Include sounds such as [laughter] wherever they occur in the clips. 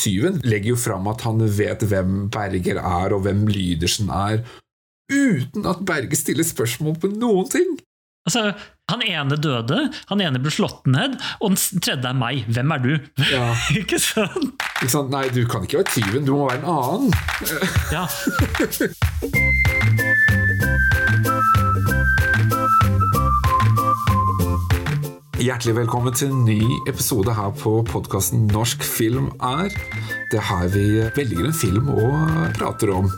Tyven legger jo fram at han vet hvem Berger er, og hvem Lydersen er, uten at Berger stiller spørsmål på noen ting. Altså, Han ene døde, han ene ble slått ned, og den tredje er meg. Hvem er du? Ja. [laughs] ikke sant? Ikke sant? Nei, du kan ikke være tyven, du må være en annen. Ja. [laughs] Hjertelig velkommen til en ny episode her på podkasten Norsk film er. Det er her vi velger en film og prater om.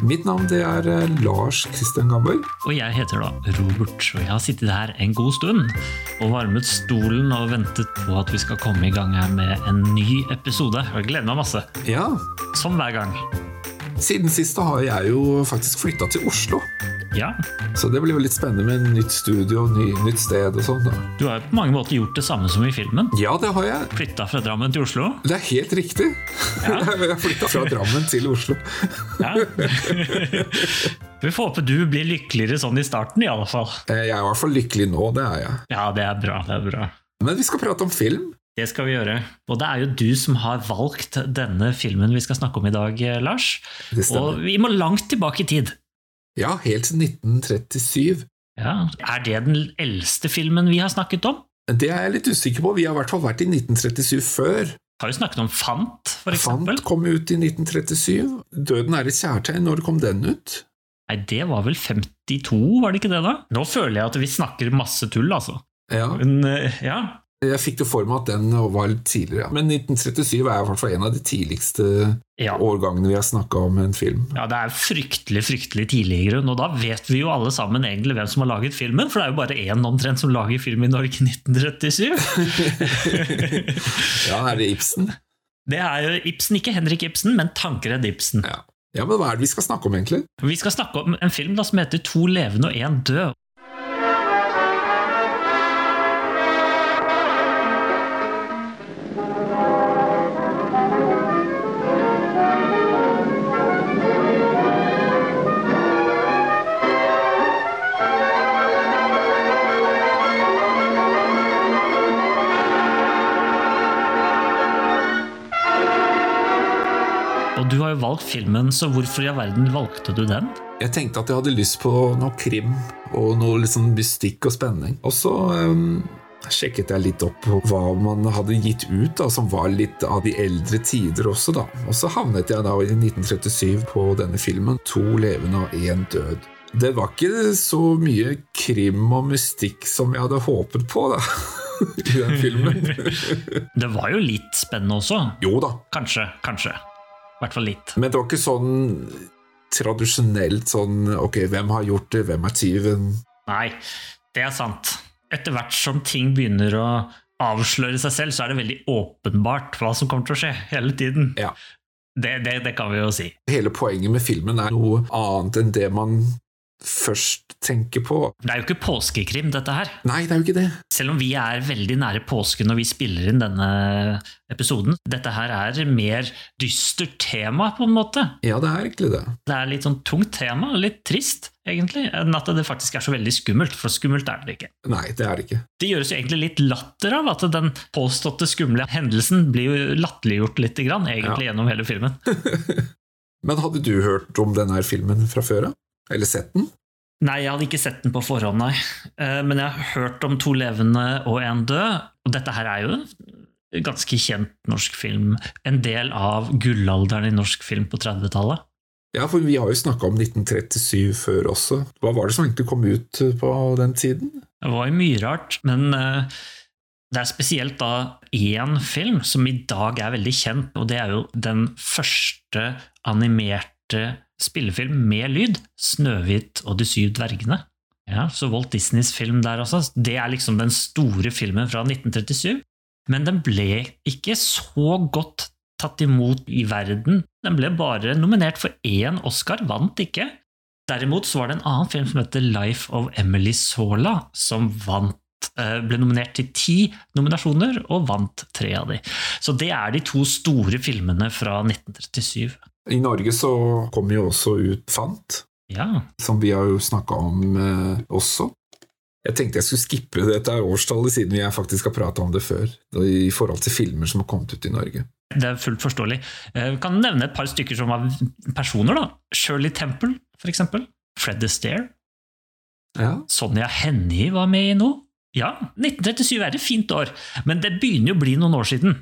Mitt navn det er eh, Lars Kristian Gamberg. Og jeg heter da Robert, og jeg har sittet her en god stund og varmet stolen og ventet på at vi skal komme i gang her med en ny episode. Og jeg gleder meg masse. Ja, Som hver gang. siden sist har jeg jo faktisk flytta til Oslo. Ja, Så det blir jo litt spennende med nytt studio, ny, nytt sted og sånn. du har jo på mange måter gjort det samme som i filmen. Ja, det har jeg. Flytta fra Drammen til Oslo. Det er helt riktig. [laughs] jeg har flytta fra Drammen til Oslo. Ja. Vi får håpe du blir lykkeligere sånn i starten, i alle fall. Eh, Jeg er i hvert fall lykkelig nå, det er jeg. Ja, det er bra. det er bra. Men vi skal prate om film. Det skal vi gjøre. Og det er jo du som har valgt denne filmen vi skal snakke om i dag, eh, Lars. Og vi må langt tilbake i tid. Ja, helt siden 1937. Ja. Er det den eldste filmen vi har snakket om? Det er jeg litt usikker på. Vi har i hvert fall vært i 1937 før. Har vi snakket om Fant, for eksempel? Fant kom ut i 1937. Døden er et kjærtegn. Når kom den ut? Nei, det var vel 52, var det ikke det da? Nå føler jeg at vi snakker masse tull, altså. Ja, Men, eh, ja. Jeg fikk det for meg at den var litt tidligere. ja. Men 1937 er i hvert fall en av de tidligste Ja. årgangene vi har snakka om en film. ja, det er fryktelig, fryktelig tidlig i grunn, og da vet vi jo alle sammen egentlig hvem som har laget filmen, for det er jo bare én omtrent som lager film i Norge i 1937. [laughs] Ja, er det Ibsen? Det er jo Ibsen, ikke Henrik Ibsen, men Tankeredd Ibsen. Ja. ja, men hva er det vi skal snakke om, egentlig? Vi skal snakke om en film da, som heter To levende og én død. Valgt filmen, så hvorfor i all verden valgte du den? Jeg tenkte at jeg hadde lyst på noe krim og noe litt sånn mystikk og spenning. Og så um, sjekket jeg litt opp på hva man hadde gitt ut, da, som var litt av de eldre tider også. da. Og så havnet jeg da i 1937 på denne filmen, 'To levende og én død'. Det var ikke så mye krim og mystikk som jeg hadde håpet på da, [laughs] i den filmen. [laughs] Det var jo litt spennende også. Jo da, Kanskje, kanskje. I hvert fall litt. men det var ikke sånn tradisjonelt sånn Ok, hvem har gjort det? Hvem er tyven? Nei, det er sant. Etter hvert som ting begynner å avsløre seg selv, så er det veldig åpenbart hva som kommer til å skje hele tiden. Ja. Det, det, det kan vi jo si. Hele poenget med filmen er noe annet enn det man først tenker på. Det er jo ikke påskekrim, dette her. Nei, det er jo ikke det. Selv om vi er veldig nære påske når vi spiller inn denne episoden. Dette her er mer dystert tema, på en måte. Ja, det er egentlig det. Det er litt sånn tungt tema, litt trist, egentlig, enn at det faktisk er så veldig skummelt, for skummelt er det ikke. Nei, det er det ikke. Det gjøres jo egentlig litt latter av at den påståtte skumle hendelsen blir jo latterliggjort litt, egentlig, ja. gjennom hele filmen. [laughs] Men hadde du hørt om denne filmen fra før av? Eller sett den? Nei, jeg hadde ikke sett den på forhånd, nei. Eh, Men jeg har hørt om to levende og en død. Og dette her er jo en ganske kjent norsk film. En del av gullalderen i norsk film på 30-tallet. Ja, for vi har jo snakka om 1937 før også. Hva var det som egentlig kom ut på den tiden? Det var jo mye rart, men eh, det er spesielt da én film som i dag er veldig kjent, og det er jo den første animerte spillefilm med lyd, 'Snøhvit og de syv dvergene'. Ja, Så Walt Disneys film der også, det er liksom den store filmen fra 1937. Men den ble ikke så godt tatt imot i verden. Den ble bare nominert for én Oscar, vant ikke. Derimot så var det en annen film som heter Life of Emily Sola, som vant eh, ble nominert til ti nominasjoner og vant tre av de. Så det er de to store filmene fra 1937. I Norge så kom jo også ut Fant, Ja, som vi har jo snakka om eh, også. Jeg tenkte jeg skulle skippe dette årstallet, siden vi faktisk har prata om det før, i forhold til filmer som har kommet ut i Norge. Det er fullt forståelig. Vi kan nevne et par stykker som var personer. da. Shirley Temple, for eksempel. Fred Astaire. Ja. Sonja Hennie var med i noe. Ja, 1937 er et fint år, men det begynner jo å bli noen år siden.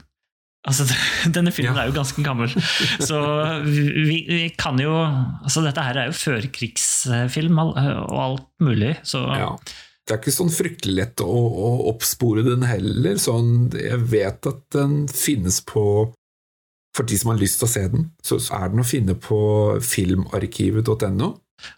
Altså, Denne filmen Ja. er jo ganske gammel, så vi, vi kan jo altså Dette her er jo førkrigsfilm og alt mulig, så ja. Det er ikke sånn fryktelig lett å, å oppspore den heller. Sånn, jeg vet at den finnes på For de som har lyst til å se den, så så er den å finne på filmarkivet.no.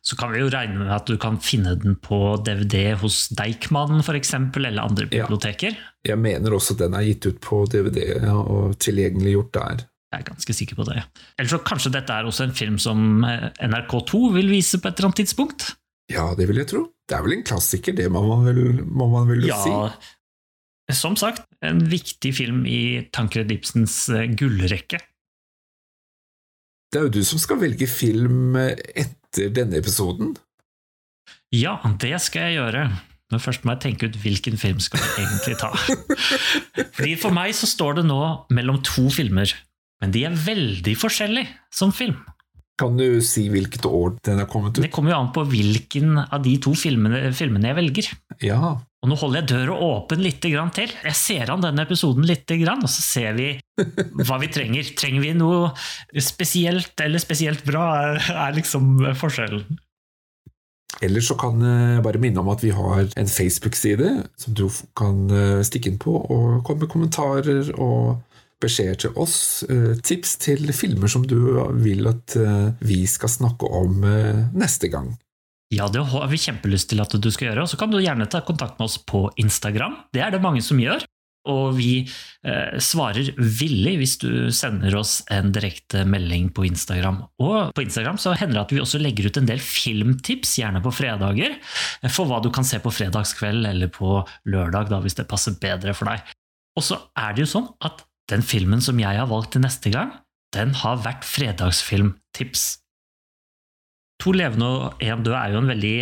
Så kan vi jo regne med at du kan finne den på DVD hos Deichman for eksempel, eller andre Ja. biblioteker. Jeg mener også den er gitt ut på DVD ja, og tilgjengeliggjort der. Jeg er ganske sikker på det. Eller så kanskje dette er også en film som eh, NRK2 vil vise på et eller annet tidspunkt? Ja, det vil jeg tro. Det er vel en klassiker, det må man vel, må man vel si. Ja, som sagt, en viktig film i Tankred Ibsens eh, gullrekke. Det er jo du som skal velge film etter denne episoden. Ja, det skal jeg gjøre. Men først må jeg tenke ut hvilken film skal jeg egentlig ta. [laughs] Fordi For meg så står det nå mellom to filmer, men de er veldig forskjellige som film. Kan du si hvilket år den er kommet ut? Det kommer jo an på hvilken av de to filmene, filmene jeg velger. Ja, Og nå holder jeg døra åpen litt til. Jeg ser an denne episoden litt, og så ser vi hva vi trenger. Trenger vi noe spesielt eller spesielt bra, er, liksom forskjellen. Ellers så kan jeg bare minne om at vi har en Facebook-side som du kan eh, stikke inn på og komme med kommentarer og beskjeder til oss. eh, Tips til filmer som du vil at eh, vi skal snakke om neste gang. Ja, det har vi kjempelyst til at du skal gjøre, og så kan du gjerne ta kontakt med oss på Instagram. Det er det mange som gjør. Og vi eh, svarer villig hvis du sender oss en direkte melding på Instagram. Og på Instagram så hender det at vi også legger ut en del filmtips, gjerne på fredager, eh, for hva du kan se på fredagskveld eller på lørdag, da, hvis det passer bedre for deg. Og så er det jo sånn at den filmen som jeg har valgt til neste gang, den har vært fredagsfilmtips. To levende og én død er jo en veldig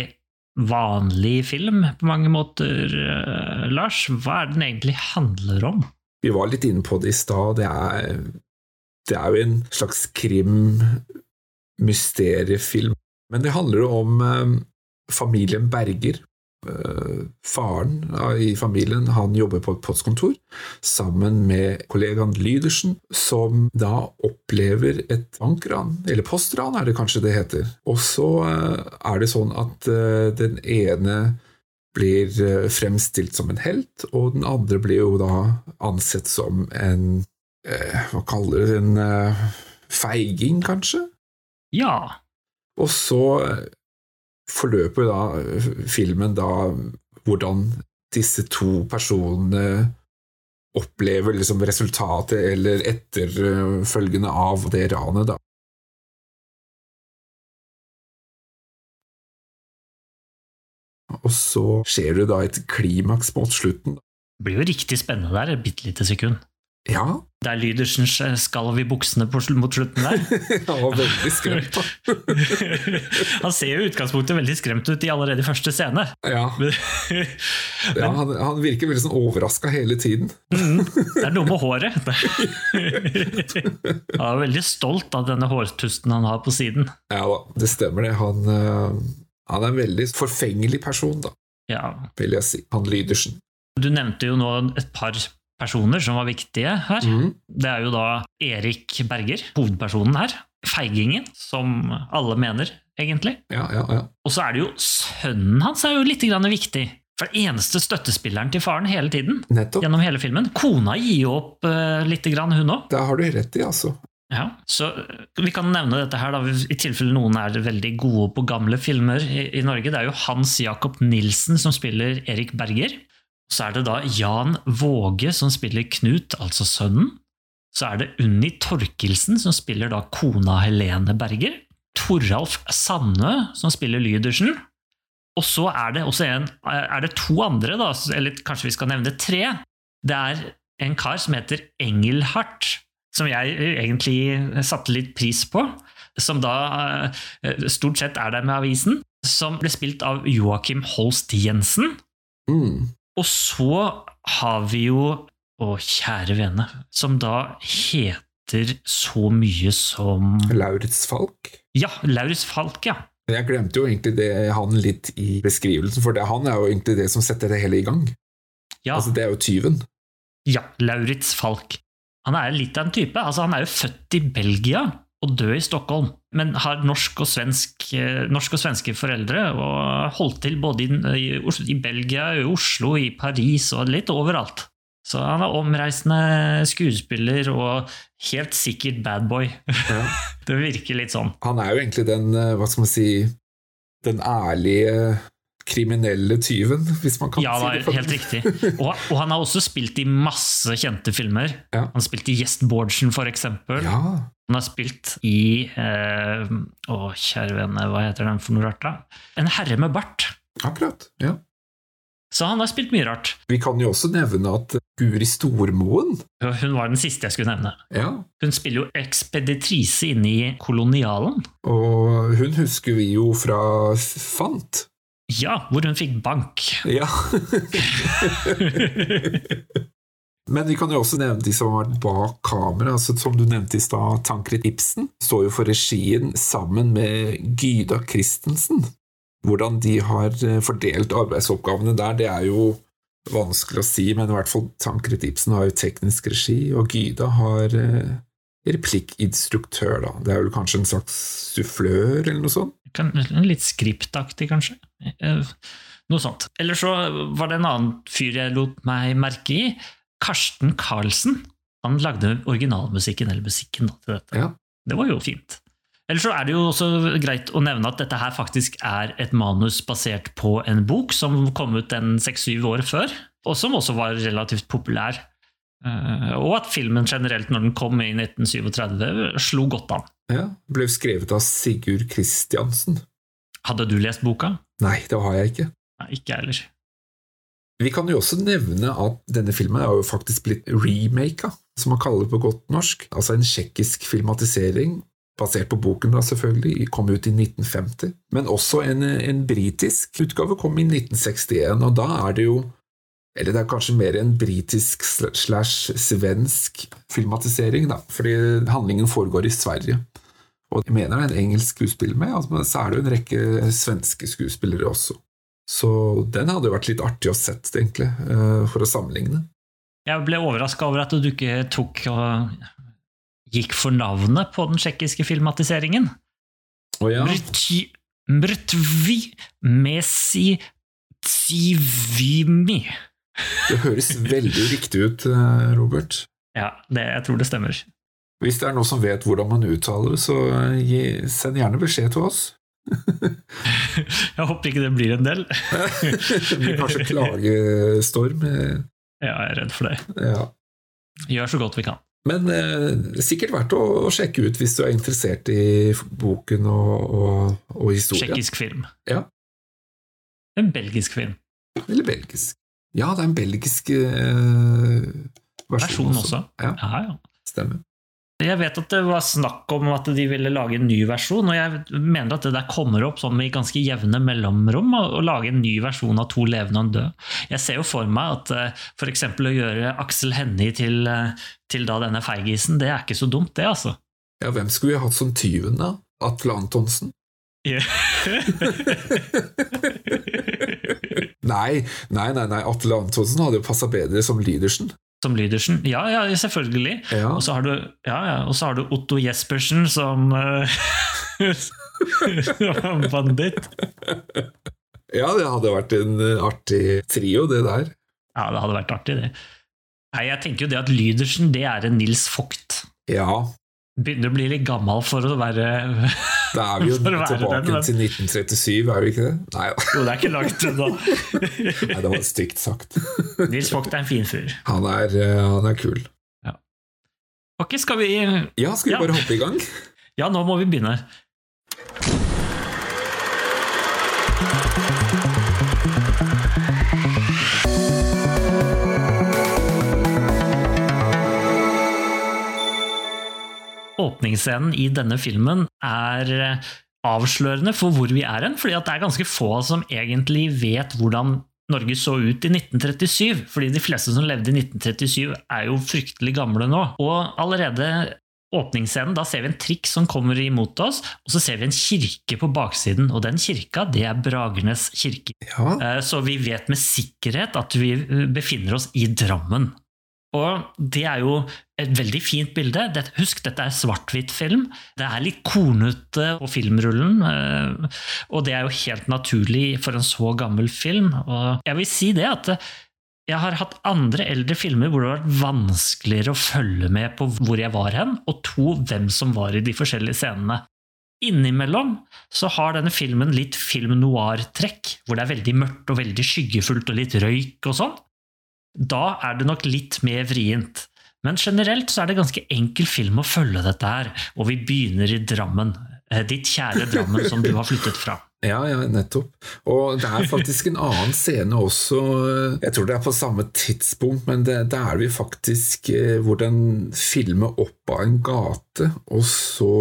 vanlig film på mange måter, eh, Lars. Hva er den egentlig handler om? Vi var litt inne på det i stad. Det, det er jo en slags krim-mysteriefilm. Men det handler jo om eh, familien Berger. Eh, faren i familien han jobber på et postkontor sammen med kollegaen Lydersen, som da opplever et bankran, eller postran er det kanskje det heter. Og så eh, er det sånn at eh, den ene blir fremstilt som en helt, og den andre blir jo da ansett som en Hva kaller det En feiging, kanskje? Ja, Og så forløper da eh, filmen da hvordan disse to personene opplever liksom resultatet eller etterfølgende av det ranet, da. Og så skjer det da et klimaks mot slutten. det blir jo riktig spennende der, et bitte lite sekund. Ja, er Lydersens skalv i buksene på, mot slutten der. [laughs] han var veldig skremt. [laughs] Han ser jo i utgangspunktet veldig skremt ut i allerede første scene. Ja, [laughs] ja han, han virker veldig sånn overraska hele tiden. Mm, det er noe med håret. Han er veldig stolt av denne hårtusten han har på siden. Ja da, det stemmer det. Han, eh, han er en veldig forfengelig person, da, Ja, vil jeg si. Han Lydersen. Du nevnte jo nå et par personer som var viktige her. Mm. Det er jo da Erik Berger, hovedpersonen her. Feigingen, som alle mener, egentlig. Ja, ja, ja. Og så er det jo sønnen hans er jo litt grann viktig. For den eneste støttespilleren til faren hele tiden. Nettopp. Gjennom hele filmen. Kona gir jo opp uh, litt, grann, hun òg. Det har du rett i, altså. Ja, så eh, Vi kan nevne dette her da, i tilfelle noen er veldig gode på gamle filmer i, i Norge. Det er jo Hans Jakob Nilsen som spiller Erik Berger. Så er det da Jan Våge som spiller Knut, altså sønnen. Så er det Unni Torkelsen som spiller da kona Helene Berger. Toralf Sandø som spiller Lydersen. Og så er det en, er det to andre, da, eller kanskje vi skal nevne tre. Det er en kar som heter Engelhardt, som jeg egentlig satte litt pris på. Som da eh, stort sett er der med avisen. Som ble spilt av Joakim Holst Jensen. Mm. Og så har vi jo Å, kjære vene, som da heter så mye som Lauritz Falk. Ja, Lauritz Falk, ja. Jeg glemte jo egentlig det han litt i beskrivelsen, for det, han er jo egentlig det som setter det hele i gang. Ja, Altså, det er jo tyven. ja Lauritz Falk. Han er litt av en type. Altså, han er jo født i Belgia og dø i Stockholm, men har norsk og, svensk, eh, norsk og svenske foreldre og holdt til både i, i, i Belgia, i Oslo, i Paris og litt overalt. Så han er omreisende skuespiller og helt sikkert bad boy. Ja. [laughs] Det virker litt sånn. Han er jo egentlig den, eh, hva skal man si, den ærlige kriminelle tyven, hvis man kan Ja, si det er helt riktig. Og, og han har også spilt i masse kjente filmer. Ja. Han spilte i Gjest Bårdsen, for eksempel. Ja, Han har spilt i eh, Å, kjære vene, hva heter den for noe rart, da? En herre med bart. akkurat. Ja. Så han har spilt mye rart. Vi kan jo også nevne at Guri Stormoen Hun var den siste jeg skulle nevne. ja, Hun spiller jo ekspeditrise inne i Kolonialen. og hun husker vi jo fra Fant. Ja, hvor hun fikk bank. Ja. [laughs] [laughs] Men vi kan jo også nevne de som har vært bak kamera. Altså, som du nevnte i stad, Tankred Ibsen står jo for regien sammen med Gyda Christensen. Hvordan de har eh, fordelt arbeidsoppgavene der, det er jo vanskelig å si, men i hvert fall Tankred Ibsen har jo teknisk regi, og Gyda har eh, replikkinstruktør, da. Det er vel kanskje en slags sufflør, eller noe sånt? Kan- Litt skriptaktig, kanskje. Eh, Noe sånt. Eller så var det en annen fyr jeg lot meg merke i. Karsten Carlsen. Han lagde originalmusikken, eller musikken, til dette. Ja. Det var jo fint. Eller så er det jo også greit å nevne at dette her faktisk er et manus basert på en bok som kom ut en seks-syv år før, og som også var relativt populær. Eh, Og at filmen generelt, når den kom i 1937, slo godt an. ja. Ble skrevet av Sigurd Kristiansen. Hadde du lest boka? Nei, det har jeg ikke. Nei, ikke jeg heller. Vi kan jo også nevne at denne filmen er jo faktisk blitt remaka, som man kaller det på godt norsk. Altså en tsjekkisk filmatisering, basert på boken da selvfølgelig, kom ut i 1950. Men også en, en britisk utgave kom i 1961, og da er det jo eller det er kanskje mer en britisk slash svensk filmatisering, da, fordi handlingen foregår i Sverige. Og jeg mener det er en engelsk skuespiller med, altså, men så er det jo en rekke svenske skuespillere også. Så den hadde jo vært litt artig å sett, egentlig, eh, for å sammenligne. Jeg ble overraska over at du ikke tok og gikk for navnet på den tsjekkiske filmatiseringen. Oh, ja, Mrtvi Mesi Tsivimi. det høres veldig riktig ut, eh, Robert. Ja, det, jeg tror det stemmer. Hvis det er noen som vet hvordan man uttaler det, så gi, send gjerne beskjed til oss. [laughs] Jeg håper ikke det blir en del. [laughs] det blir kanskje klagestorm. [laughs] Ja, jeg er redd for det. Ja. Gjør så godt vi kan. Men eh, sikkert verdt å, sjekke ut hvis du er interessert i boken og, og, og historien. Tsjekkisk film. Ja. En belgisk film. Eller belgisk. Ja, det er en belgisk eh, versjon, Versjon også. Ja, Ja, ja. stemmer. Jeg vet at det var snakk om at de ville lage en ny versjon, og jeg mener at det der kommer opp sånn i ganske jevne mellomrom, å lage en ny versjon av To levende og en død. Jeg ser jo for meg at f.eks. for eksempel å gjøre Aksel Hennie til, eh, til da denne feigisen, det er ikke så dumt, det, altså. Ja, hvem skulle vi hatt som tyven, da? Atle Antonsen? [laughs] Nei, nei, nei, nei. Atle Antonsen hadde jo passa bedre som Lydersen. Som Lydersen. Ja, ja, selvfølgelig. Ja. Og så har du, ja, ja, og så har du Otto Jespersen som uh, [laughs] som banditt. ja, det hadde vært en eh, artig trio, det der. Ja, det hadde vært artig, det. Nei, jeg tenker jo det at Lydersen, det er en Nils Vogt. Ja, Begynner å bli litt gammel for å være [laughs] da er vi jo tilbake den, men- til 1937, er vi ikke det? Nei da. Jo, det er ikke langt unna. [laughs] Nei, det var stygt sagt. [laughs] Nils Vogt er en fin fyr. Han er, eh, han er kul. Ok, skal vi Ja, skal vi Ja. bare hoppe i gang? Ja, nå må vi begynne. Åpningsscenen i denne filmen er eh, avslørende for hvor vi er hen, fordi det er ganske få som egentlig vet hvordan Norge så ut i 1937, fordi de fleste som levde i 1937 er jo fryktelig gamle nå. Og allerede åpningsscenen, da ser vi en trikk som kommer imot oss, og så ser vi en kirke på baksiden, og den kirka, det er Bragernes kirke. Ja. Eh, Så vi vet med sikkerhet at vi eh, befinner oss i Drammen. Og det er jo et veldig fint bilde. Husk, dette er svart-hvitt-film. Det er litt kornete på filmrullen, eh, og det er jo helt naturlig for en så gammel film. Og jeg vil si det at jeg har hatt andre eldre filmer hvor det har vært vanskeligere å følge med på hvor jeg var hen, og to, hvem som var i de forskjellige scenene. Innimellom så har denne filmen litt film noir-trekk, hvor det er veldig mørkt og veldig skyggefullt og litt røyk og sånn. Da er det nok litt mer vrient. Men generelt så er det ganske enkel film å følge dette her, og vi begynner i Drammen. Eh, Ditt kjære Drammen som du har flyttet fra. [laughs] Ja, ja, nettopp. Og det er faktisk en annen scene også. Jeg tror det er på samme tidspunkt, men det, det er vi faktisk eh, hvor den filmer opp av en gate, og så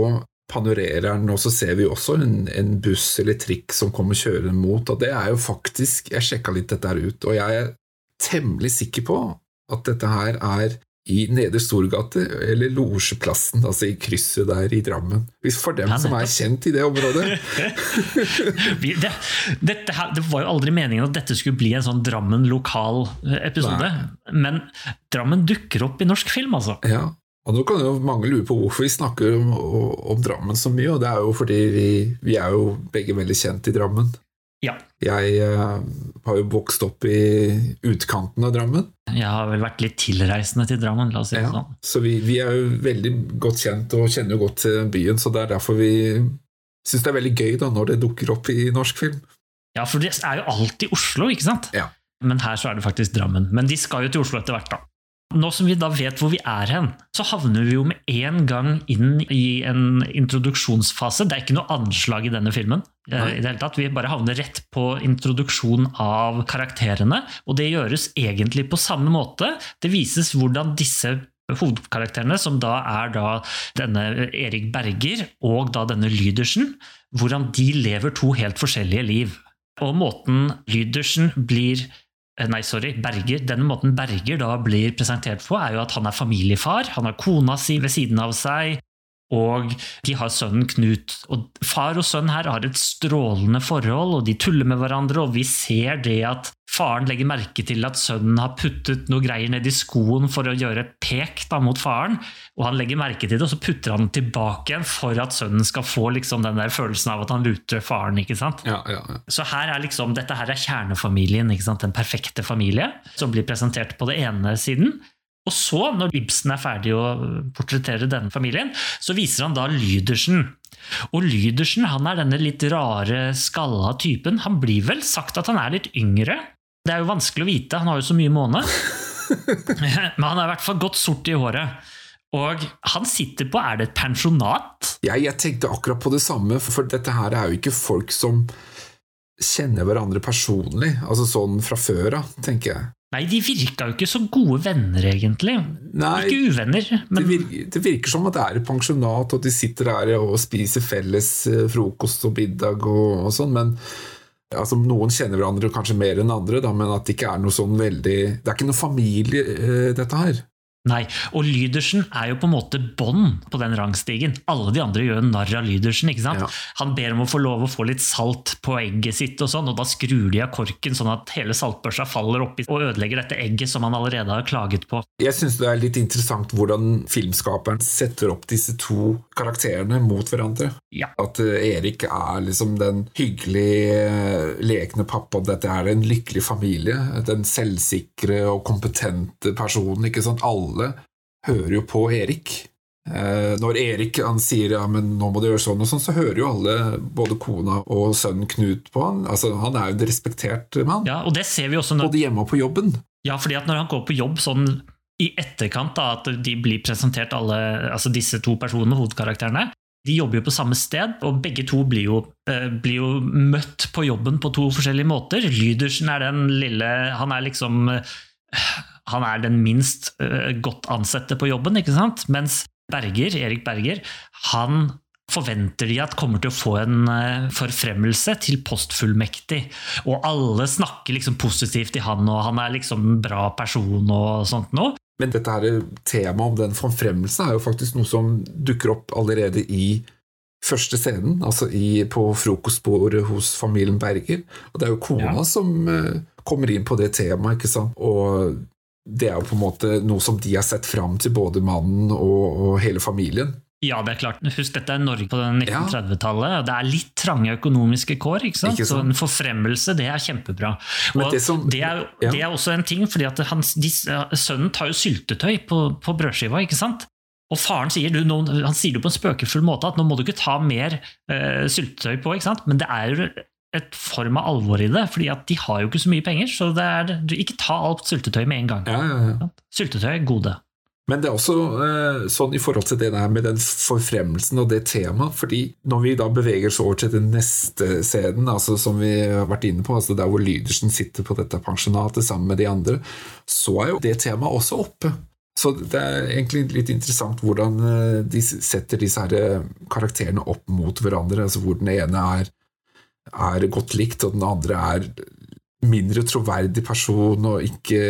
panorerer den, og så ser vi også en, en buss eller trikk som kommer kjørende mot, og det er jo faktisk Jeg sjekka litt dette her ut, og jeg temmelig sikker på at dette her er i Nedre Storgate, eller Losjeplassen, altså i krysset der i Drammen. Hvis For dem Ja, som er kjent i det området. [laughs] Det, dette her, det var jo aldri meningen at dette skulle bli en sånn Drammen lokal eh, episode, men Drammen dukker opp i norsk film, altså. Ja, og nå kan jo mange lure på hvorfor vi snakker om, om Drammen så mye, og det er jo fordi vi, vi er jo begge veldig kjent i Drammen. Ja. Jeg uh, har jo vokst opp i utkanten av Drammen, Jeg har vel vært litt tilreisende til Drammen, la oss si det ja. sånn. så vi, vi er jo veldig godt kjent og kjenner jo godt til byen, så det er derfor vi syns det er veldig gøy da når det dukker opp i norsk film. Ja, for det er jo alltid Oslo, ikke sant? Ja. Men her så er det faktisk Drammen. Men de skal jo til Oslo etter hvert, da. Nå som vi da vet hvor vi er hen, så havner vi jo med en gang inn i en introduksjonsfase. Det er ikke noe anslag i denne filmen. eh, Nei. i det hele tatt. Vi bare havner rett på introduksjon av karakterene, og det gjøres egentlig på samme måte. Det vises hvordan disse hovedkarakterene, som da er da denne Erik Berger og da denne Lydersen, hvordan de lever to helt forskjellige liv. Og måten Lydersen blir Nei, sorry, Berger. Denne måten Berger da blir presentert på, er jo at han er familiefar. Han har kona si ved siden av seg, og de har sønnen Knut. Og far og sønn her har et strålende forhold, og de tuller med hverandre, og vi ser det at faren legger merke til at sønnen har puttet noe greier ned i skoen for å gjøre et pek da mot faren, og han legger merke til det, og så putter han den tilbake igjen for at sønnen skal få liksom den der følelsen av at han luter faren, ikke sant? Ja, ja, ja. Så her er liksom, dette her er kjernefamilien, ikke sant? den perfekte familie, som blir presentert på det ene siden. Og så, når Ibsen er ferdig å portrettere denne familien, så viser han da Lydersen. Og Lydersen han er denne litt rare, skalla typen. Han blir vel sagt at han er litt yngre. Det er jo vanskelig å vite, han har jo så mye måne. [laughs] Men han er i hvert fall godt sort i håret. Og han sitter på, er det et pensjonat? Jeg, jeg tenkte akkurat på det samme, for dette her er jo ikke folk som kjenner hverandre personlig, altså sånn fra før av, tenker jeg. Nei, de virka jo ikke så gode venner, egentlig. Nei, Ikke uvenner, det, virker, det virker som at det er et pensjonat, og de sitter der og spiser felles eh, frokost og middag og, og sånn, men altså, noen kjenner hverandre kanskje mer enn andre, da, men at det ikke er noe sånn veldig Det er ikke noe familie, eh, dette her. Nei, og Lydersen er jo på en måte bånd på den rangstigen. Alle de andre gjør narr av Lydersen. ikke sant? Ja. Han ber om å få lov å få litt salt på egget sitt, og sånn, og da skrur de av korken sånn at hele saltbørsa faller oppi og ødelegger dette egget som han allerede har klaget på. Jeg syns det er litt interessant hvordan filmskaperen setter opp disse to karakterene mot hverandre. Ja. At eh, Erik er liksom den hyggelige, eh, lekne pappa, dette er en lykkelig familie. Den selvsikre og kompetente personen. ikke sant? Alle hører jo på Erik. Eh, Når Erik han sier ja, men nå må du gjøre sånn og sånn, så hører jo alle, både kona og sønnen Knut på han. Altså, Han er jo en respektert mann, Ja, og det ser vi også når, både hjemme og på jobben. ja, fordi at når han går på jobb sånn i etterkant, da, at de blir presentert alle, altså disse to personene, hovedkarakterene, de jobber jo på samme sted, og begge to blir jo, eh, blir jo møtt på jobben på to forskjellige måter. Lydersen er den lille Han er liksom eh, Han er den minst eh, godt ansette på jobben, ikke sant? Mens Berger, Erik Berger, han forventer de at kommer til å få en eh, forfremmelse til postfullmektig. Og alle snakker liksom positivt til han, og han er liksom en bra person og sånt noe. Men dette her temaet om den forfremmelsen er jo faktisk noe som dukker opp allerede i første scenen, altså i, på frokostbordet hos familien Berger. Og det er jo kona ja. som kommer inn på det temaet, ikke sant. Og det er jo på en måte noe som de har sett fram til, både mannen og, og hele familien. Ja, det er klart. Husk, dette er Norge på 1930-tallet. og Det er litt trange økonomiske kår. ikke sant? Ikke så en forfremmelse, det er kjempebra. Og det, som, det, er, ja. det, er, også en ting, fordi at han, de, sønnen tar jo syltetøy på, på brødskiva. ikke sant? Og faren sier, du, han sier det på en spøkefull måte, at nå må du ikke ta mer uh, syltetøy på. ikke sant? Men det er jo et form av alvor i det, fordi at de har jo ikke så mye penger. Så det er, ikke ta alt syltetøy med en gang. Ja, ja, ja. Syltetøy er gode. Men det er også eh, sånn i forhold til det der med den forfremmelsen og det temaet. fordi når vi da beveger oss over til den neste scenen, altså som vi har vært inne på, altså der hvor Lydersen sitter på dette pensjonatet sammen med de andre, så er jo det temaet også oppe. Så det er egentlig litt interessant hvordan eh, de setter disse her eh, karakterene opp mot hverandre. altså Hvor den ene er, er godt likt, og den andre er mindre troverdig person og ikke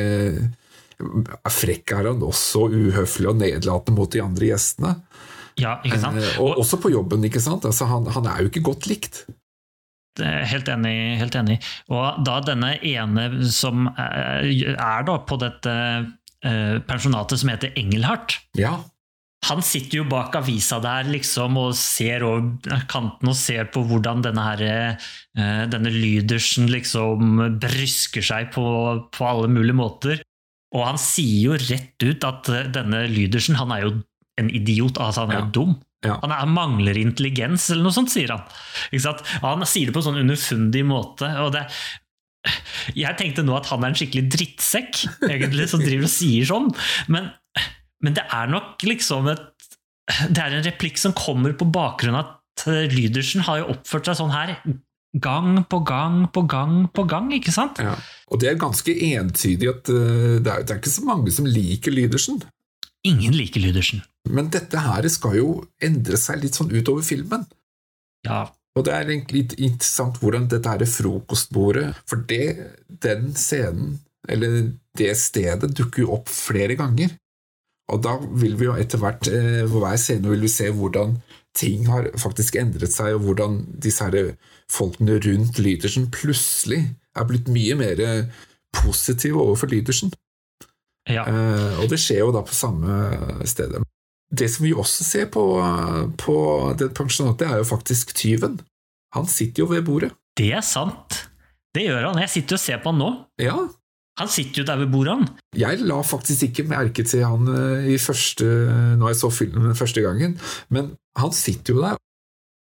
frekk er han også, uhøflig og nedlatende mot de andre gjestene. Ja, ikke sant? Eh, og også på jobben, ikke sant? Altså, han, han er jo ikke godt likt. Helt enig, helt enig. Og da denne ene som er, er da på dette eh, pensjonatet som heter Engelhardt ja. Han sitter jo bak avisa der liksom og ser over kanten og ser på hvordan denne, her, eh, denne Lydersen liksom brysker seg på, på alle mulige måter. Og han sier jo rett ut at eh, denne Lydersen han er jo en idiot, altså han er jo ja. dum. Ja. Han er, mangler intelligens, eller noe sånt, sier han. Han sier det på en sånn underfundig måte. og det jeg tenkte nå at han er en skikkelig drittsekk, egentlig, som driver og sier sånn. Men, men, det er nok liksom et Det er en replikk som kommer på bakgrunn av at Lydersen har jo oppført seg sånn her gang på gang på gang på gang, ikke sant? Ja. Og det er ganske entydig at uh, det, er, det, er, ikke så mange som liker Lydersen. Ingen liker Lydersen. Men dette her skal jo endre seg litt sånn utover filmen. Ja. Og det er egentlig litt interessant hvordan dette her frokostbordet For det, den scenen, eller det stedet, dukker jo opp flere ganger. Og da vil vi jo etter hvert, eh, på hver scene vil vi se hvordan ting har faktisk endret seg, og hvordan disse her folkene rundt Lydersen plutselig er blitt mye mer positive overfor Lydersen. Ja. Eh, og det skjer jo da på samme stedet. Det som vi også ser på, på det pensjonatet, er jo faktisk tyven. Han sitter jo ved bordet. Det er sant. Det gjør han. Jeg sitter og ser på han nå. Ja. Han sitter jo der ved bordet, han. Jeg la faktisk ikke merke til han eh, i første, når jeg så filmen første gangen, men han sitter jo der.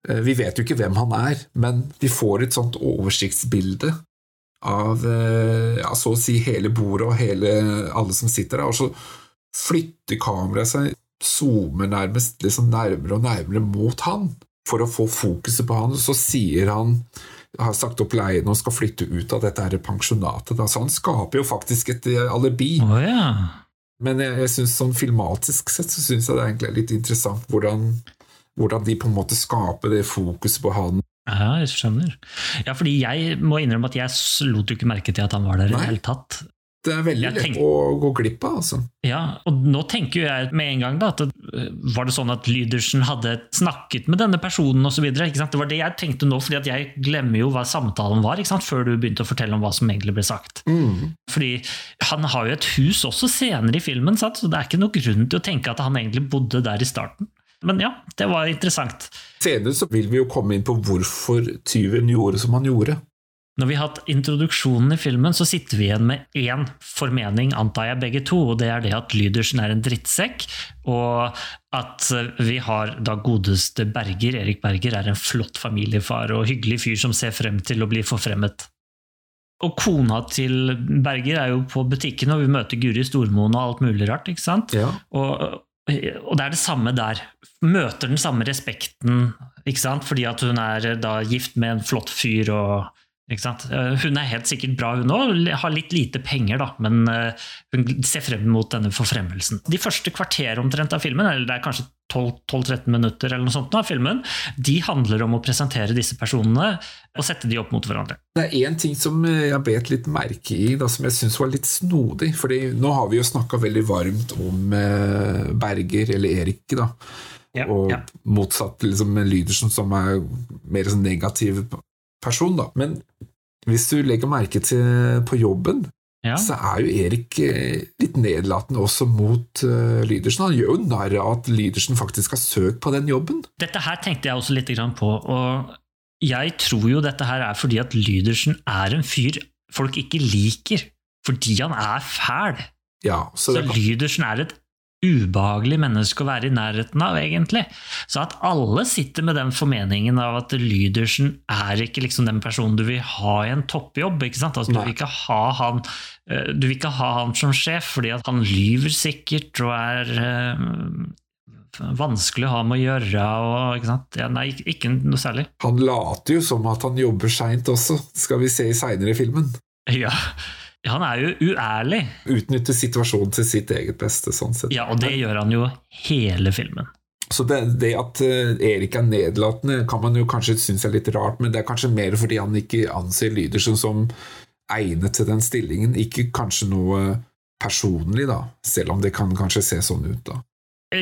Eh, vi vet jo ikke hvem han er, men vi får et sånt oversiktsbilde av eh, ja, så å si hele bordet og hele, alle som sitter der, og så flytter kameraet seg, zoomer nærmest liksom nærmere og nærmere mot han for å få fokuset på han, og så sier han har sagt opp leien og skal flytte ut av dette her pensjonatet. Så han skaper jo faktisk et eh, alibi. Oh, ja. Men jeg, jeg synes sånn filmatisk sett så syns jeg det er egentlig litt interessant hvordan hvordan de på en måte skaper det fokuset på han. Ja, jeg skjønner. Ja, fordi jeg må innrømme at jeg lot jo ikke merke til at han var der i det hele tatt. Det er veldig lett å gå glipp av, altså. Ja, og nå tenker jeg med en gang da, at var det sånn at Lydersen hadde snakket med denne personen osv.? Det var det jeg tenkte nå, fordi jeg glemmer jo hva samtalen var, før du begynte å fortelle om hva som egentlig ble sagt. Mm. Fordi han har jo et hus også senere i filmen, sant? så det er ikke noe grunn til å tenke at han egentlig bodde der i starten. Men ja, det var interessant. Senere så vil vi jo komme inn på hvorfor tyven gjorde som han gjorde. Når vi har hatt introduksjonen i filmen, så sitter vi igjen med én formening, antar jeg begge to, og det er det at Lydersen er en drittsekk, og at vi har da godeste Berger, Erik Berger, er en flott familiefar og hyggelig fyr som ser frem til å bli forfremmet. Og kona til Berger er jo på butikken, og vi møter Guri Stormoen og alt mulig rart. ikke sant? Ja. Og, og det er det samme der. Møter den samme respekten, ikke sant? fordi at hun er da gift med en flott fyr. og Hun er helt sikkert bra, hun òg. Har litt lite penger, da, men eh, hun ser frem mot denne forfremmelsen. De første kvarter omtrent av filmen, eller det er kanskje 12-13 minutter eller noe sånt av filmen, de handler om å presentere disse personene og sette de opp mot hverandre. Det er én ting som jeg bet litt merke i, da, som jeg syns var litt snodig. fordi nå har vi jo snakka veldig varmt om eh, Berger, eller Erik, da. Ja, og ja. motsatt liksom, Lydersen, som er mer sånn negativ person. da. Men hvis du legger merke til på jobben, Ja. så er jo Erik eh, litt nedlatende også mot uh, Lydersen. Han gjør jo narr av at Lydersen faktisk har søkt på den jobben. Dette her tenkte jeg også litt på, og jeg tror jo dette her er fordi at Lydersen er en fyr folk ikke liker, fordi han er fæl. Ja, så Så det, Lydersen er et ubehagelig menneske å være i nærheten av, egentlig. Så at alle sitter med den formeningen av at Lydersen er ikke liksom den personen du vil ha i en toppjobb. ikke sant? Altså, du, vil ikke ha han, eh, du vil ikke ha han som sjef, fordi han lyver sikkert og er øh, vanskelig å ha med å gjøre. Og, ikke sant? Ja, nei, ikke noe særlig. han later jo som at han jobber seint også, skal vi se i seinere filmen. Ja, Han er jo uærlig, Utnytter situasjonen til sitt eget beste, sånn sett. ja, og det gjør han jo hele filmen. Så det, det at eh, Erik er nedlatende, kan man jo kanskje synes er litt rart, men det er kanskje mer fordi han ikke anser Lydersen som egnet til den stillingen. Ikke kanskje noe personlig, da, selv om det kan kanskje se sånn ut, da.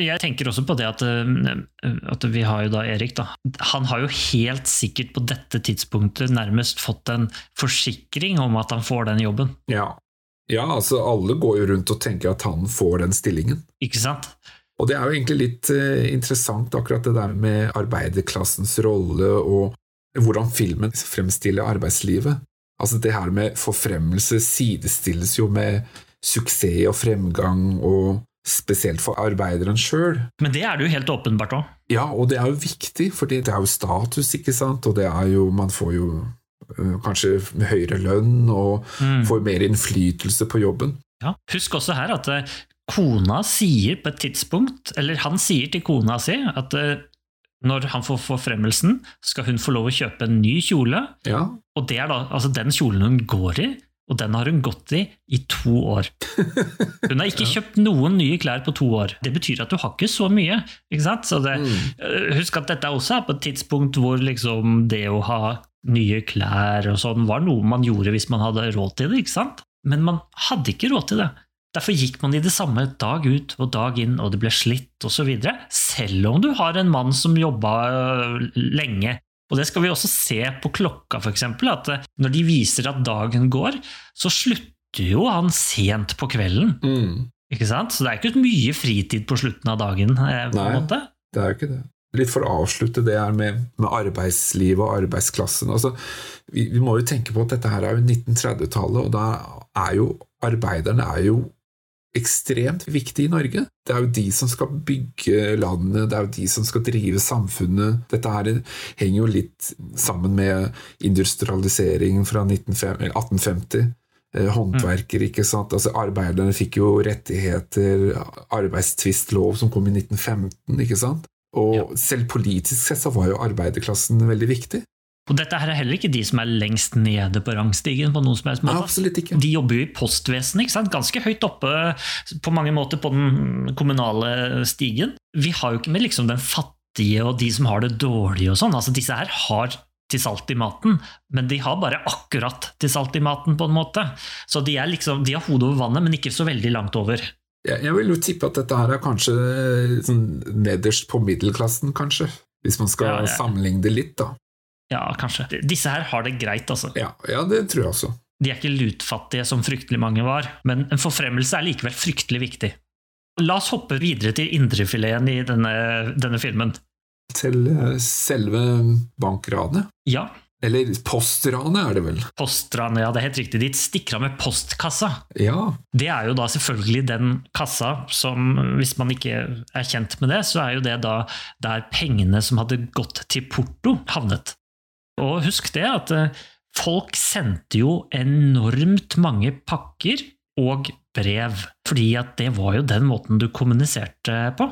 Jeg tenker også på det at, eh, at vi har jo da Erik. da. Han har jo helt sikkert på dette tidspunktet nærmest fått en forsikring om at han får den jobben. Ja. ja, altså alle går jo rundt og tenker at han får den stillingen. Ikke sant? Og det er jo egentlig litt eh, interessant, akkurat det der med arbeiderklassens rolle og hvordan filmen fremstiller arbeidslivet. Altså det her med forfremmelse sidestilles jo med suksess og fremgang, og spesielt for arbeideren sjøl. Men det er det jo helt åpenbart òg. Ja, og det er jo viktig, for det er jo status, ikke sant, og det er jo Man får jo øh, kanskje høyere lønn og får mer innflytelse på jobben. Ja. Husk også her at eh, kona sier på et tidspunkt, eller han sier til kona si, at eh, når han får forfremmelsen, skal hun få lov å kjøpe en ny kjole. Ja, Og det er da altså den kjolen hun går i, og den har hun gått i i to år. [laughs] Hun har ikke kjøpt noen nye klær på to år. Det betyr at du har ikke så mye. ikke sant? Så det, eh, Husk at dette også er på et tidspunkt hvor liksom det å ha nye klær og sånn var noe man gjorde hvis man hadde råd til det. ikke sant? Men man hadde ikke råd til det. Derfor gikk man i det samme dag ut og dag inn, og det ble slitt osv. Selv om du har en mann som jobba øh, lenge. Og det skal vi også se på klokka, f.eks. At øh, når de viser at dagen går, så slutter jo han sent på kvelden. mm. Ikke sant? Så det er ikke mye fritid på slutten av dagen. eh, Nei. Det er jo ikke det. Litt for å avslutte det her med, med arbeidslivet og arbeidsklassen. Altså, vi, vi må jo tenke på at dette her er jo 1930-tallet, og da er jo arbeiderne er jo ekstremt viktig i Norge. Det er jo de som skal bygge landet, det er jo de som skal drive samfunnet. Dette her henger jo litt sammen med industrialiseringen fra 1850. Håndverker, ikke sant. Altså, arbeiderne fikk jo rettigheter, arbeidstvistlov som kom i 1915, ikke sant. Og selv politisk sett så var jo arbeiderklassen veldig viktig. Og dette her er heller ikke de som er lengst nede på rangstigen. på noen som helst måte. absolutt ikke. De jobber jo i postvesenet, ganske høyt oppe på mange måter på den kommunale stigen. Vi har jo ikke med liksom den fattige og de som har det dårlig og sånn. Altså, disse her har til salt i maten, men de har bare akkurat til salt i maten, på en måte. Så de, er liksom, de har hodet over vannet, men ikke så veldig langt over. Jeg, jeg vil jo tippe at dette her er kanskje sånn nederst på middelklassen, kanskje. Hvis man skal Ja, ja. sammenligne det litt, da. Ja, kanskje. Disse her har det greit, altså. Ja, ja, det tror jeg også. De er ikke lutfattige som fryktelig mange var, men en forfremmelse er likevel fryktelig viktig. La oss hoppe videre til indrefileten i denne, denne filmen. Til eh, selve bankranet. Ja, Eller postranet, er det vel. Postranet, ja, det er helt riktig. De stikker av med postkassa. Ja, Det er jo da selvfølgelig den kassa som, hvis man ikke er kjent med det, så er jo det da der pengene som hadde gått til porto, havnet. Og husk det at eh, folk sendte jo enormt mange pakker og brev, fordi at det var jo den måten du kommuniserte på.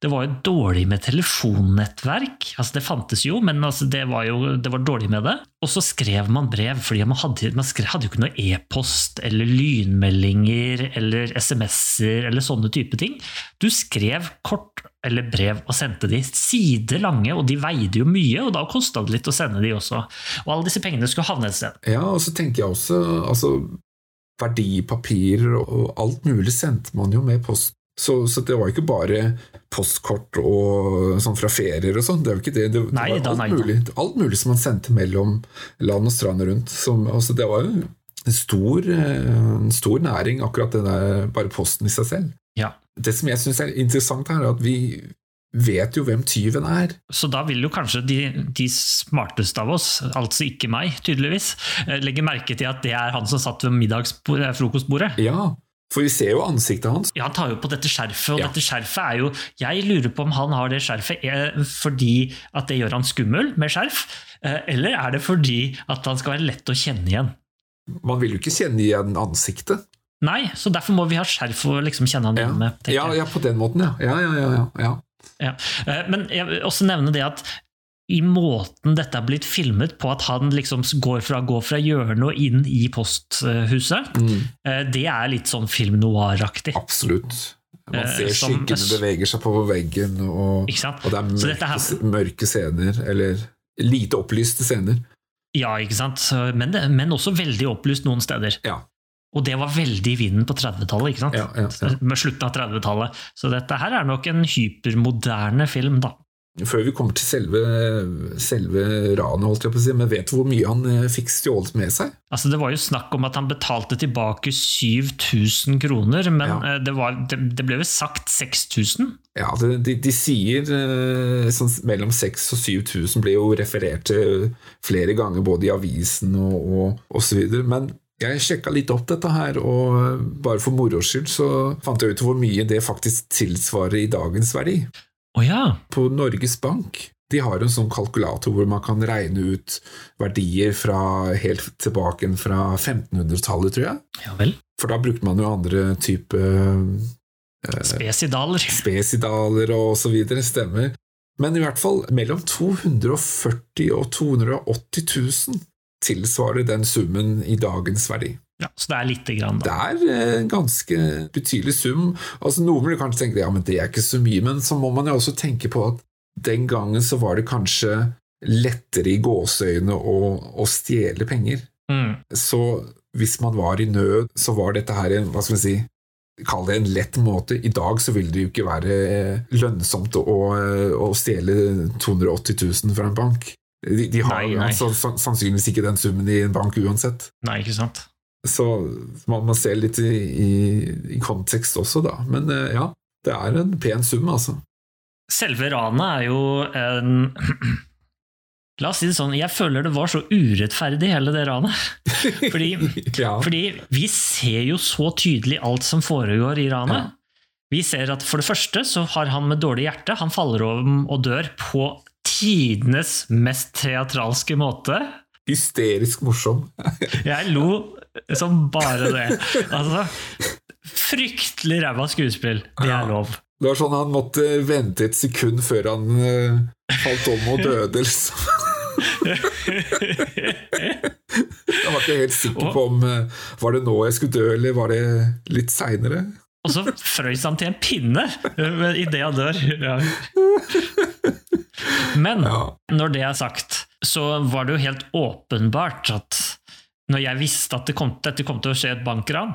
Det var jo dårlig med telefonnettverk, altså det fantes jo, men altså det, var jo, det var dårlig med det. Og så skrev man brev, fordi man hadde, man skrev, hadde jo ikke noe e-post eller lynmeldinger eller SMS-er eller sånne type ting. Du skrev kort eller brev og sendte de sider lange, og de veide jo mye, og da kosta det litt å sende de også. Og alle disse pengene skulle havne et sted. Ja, og så tenker jeg også altså, Verdipapirer og alt mulig sendte man jo med post. Så, så, det var ikke bare postkort og sånn fra ferier og sånn. Det det. Det, det var alt, nei, mulig, alt mulig som man sendte mellom land og strand rundt. Som, altså, det var jo en stor, en stor næring, akkurat det der bare posten i seg selv. Ja. Det som jeg syns er interessant her, er at vi vet jo hvem tyven er. Så da vil jo kanskje de, de smarteste av oss, altså ikke meg, tydeligvis, legge merke til at det er han som satt ved middagsfrokostbordet. Ja, for vi ser jo ansiktet hans. Ja, Han tar jo på dette skjerfet, og Ja. dette skjerfet er jo Jeg lurer på om han har det skjerfet eh, fordi at det gjør han skummel med skjerf, eh, eller er det fordi at han skal være lett å kjenne igjen? Man vil jo ikke kjenne igjen ansiktet. Nei, så derfor må vi ha skjerf og liksom kjenne han Ja, med. ja, ja på den måten, ja. Ja, ja, ja, ja, ja. Ja. Eh, Men jeg vil også nevne det at i måten dette er blitt filmet på, at han liksom går fra, går fra hjørnet og inn i posthuset, Mm, eh, det er litt sånn film noir-aktig. absolutt. Man Eh, ser som- skyggene beveger seg på veggen, og, og det er mørke, her- mørke scener, eller lite opplyste scener. Ja, ikke sant? Men, det, men også veldig opplyst noen steder. Ja. Og det var veldig i vinden på 30-tallet, ikke sant? Ja, ja, ja. Med slutten av 30-tallet. Så dette her er nok en hypermoderne film, da. Før vi kommer til selve, selve ranet, holdt jeg på å si, men vet du hvor mye han eh, fikk stjålet med seg? Altså, det var jo snakk om at han betalte tilbake 7000 kroner, men Ja. eh, det, var, det, det ble vel sagt 6000? Ja, de, de, de sier eh, sånn mellom 6000 og 7000 ble jo referert til flere ganger, både i avisen og, og, og så videre. Men jeg sjekka litt opp dette her, og bare for moro skyld så fant jeg ut hvor mye det faktisk tilsvarer i dagens verdi. Oh, ja. På Norges Bank de har en sånn kalkulator hvor man kan regne ut verdier fra helt tilbake fra 1500-tallet, tror jeg. Ja vel. For da brukte man jo andre type eh, Spesidaler. [laughs] spesidaler og så videre, stemmer. Men i hvert fall mellom 240 og 280 000 tilsvarer den summen i dagens verdi. Ja, så det er lite grann, da? Det er en ganske betydelig sum. Altså Noen vil kanskje tenke ja, men det er ikke så mye, men så må man jo også tenke på at den gangen så var det kanskje lettere i gåseøyne å, å stjele penger. Mm. Så hvis man var i nød, så var dette her en, hva skal vi si, kall det en lett måte. I dag så vil det jo ikke være lønnsomt å, å stjele 280 000 fra en bank. De, de har Nei, nei. San- sannsynligvis ikke den summen i en bank uansett. Nei, ikke sant. Så man må se litt i, i, i kontekst også, da. Men eh, ja, det er en pen sum, altså. Selve ranet er jo en [clears throat] La oss si det sånn, jeg føler det var så urettferdig, hele det ranet. [laughs] Fordi, ja. fordi vi ser jo så tydelig alt som foregår i ranet. Vi ser at for det første så har han med dårlig hjerte, han faller over og dør på tidenes mest teatralske måte. Hysterisk morsom. [laughs] Jeg lo som bare det. Altså, fryktelig ræva skuespill. Det er lov. Det var sånn han måtte vente et sekund før han uh, falt om og døde, liksom. [laughs] Jeg var ikke helt sikker på om uh, Var det nå jeg skulle dø, eller var det litt seinere? Og så frøys han til en pinne idet han dør. Ja. Men når det er sagt, så var det jo helt åpenbart at når jeg visste at det kom, dette kom til å skje et bankran,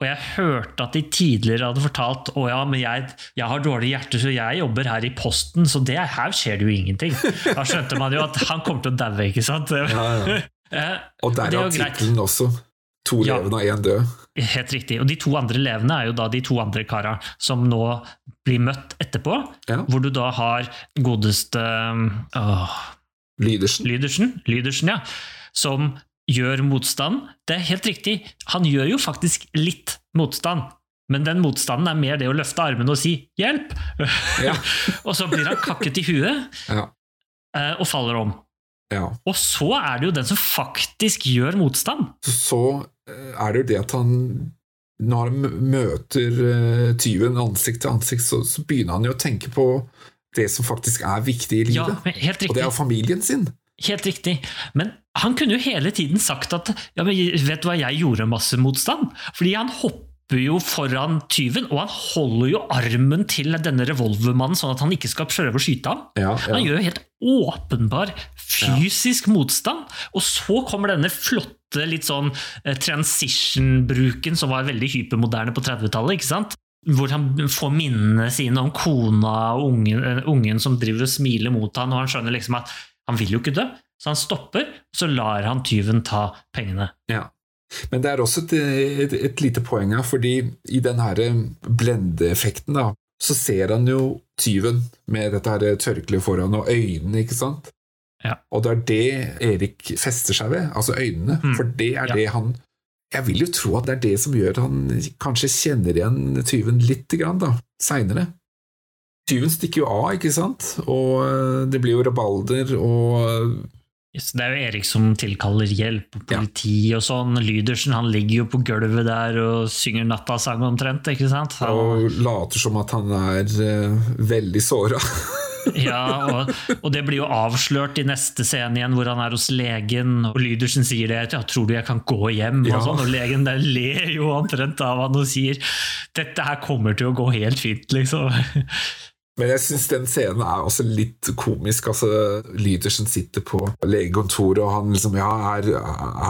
og jeg hørte at de tidligere hadde fortalt å ja, men jeg, jeg har dårlig hjerte, så jeg jobber her i Posten, så det, her skjer det jo ingenting. Da skjønte man jo at han kommer til å daue, ikke sant? Ja, ja. [laughs] Eh, Og der er derav jo tittelen også. To levende og én død. Helt riktig. Og de to andre levende er jo da de to andre kara som nå blir møtt etterpå, Ja. hvor du da har godeste åh, Lydersen. Lydersen, Lydersen, ja, som gjør motstand. Det er helt riktig, han gjør jo faktisk litt motstand. Men den motstanden er mer det å løfte armene og si 'hjelp'! Ja. [laughs] og så blir han kakket i huet Ja. eh, og faller om. ja. Og så er det jo den som faktisk gjør motstand. Så, eh, er det jo det at han Når han møter eh, tyven ansikt til ansikt, så, så begynner han jo å tenke på det som faktisk er viktig i livet. Ja, helt og det er familien sin. Helt riktig. Men han kunne jo hele tiden sagt at ja, men vet du hva, jeg gjorde masse motstand. Fordi han hopper jo foran tyven, og han holder jo armen til denne revolvermannen sånn at han ikke skal prøve å skyte ham. Ja, Han gjør jo helt åpenbar fysisk motstand, og så kommer denne flotte litt sånn eh, transition-bruken som var veldig hypermoderne på 30-tallet, ikke sant? Hvor han får minnene sine om kona og ungen, eh, ungen som driver og smiler mot han, og han skjønner liksom at han vil jo ikke dø, så han stopper, så lar han tyven ta pengene. Ja. Men det er også et, et, et lite poeng her, fordi i den her blendeeffekten, da, så ser han jo tyven med dette her tørkleet foran og øynene, ikke sant? Ja. Og det er det Erik fester seg ved, altså øynene, Mm. for det er Ja. det han Jeg vil jo tro at det er det som gjør at han kanskje kjenner igjen tyven litt grann, da, seinere. Tyven stikker jo av, ikke sant, og øh, det blir jo rabalder, og Så det er jo Erik som tilkaller hjelp, og politi og sånn. Lydersen han ligger jo på gulvet der og synger nattasang omtrent, ikke sant? Han, og later som at han er uh, veldig såra. [laughs] [laughs] ja, og, og det blir jo avslørt i neste scene igjen, hvor han er hos legen, og Lydersen sier det. Ja, 'Tror du jeg kan gå hjem?' Ja. Og, sånn, og legen der ler jo omtrent av han og sier 'Dette her kommer til å gå helt fint', liksom. Men jeg syns den scenen er også litt komisk. altså Lydersen sitter på legekontoret, og han liksom Ja, er,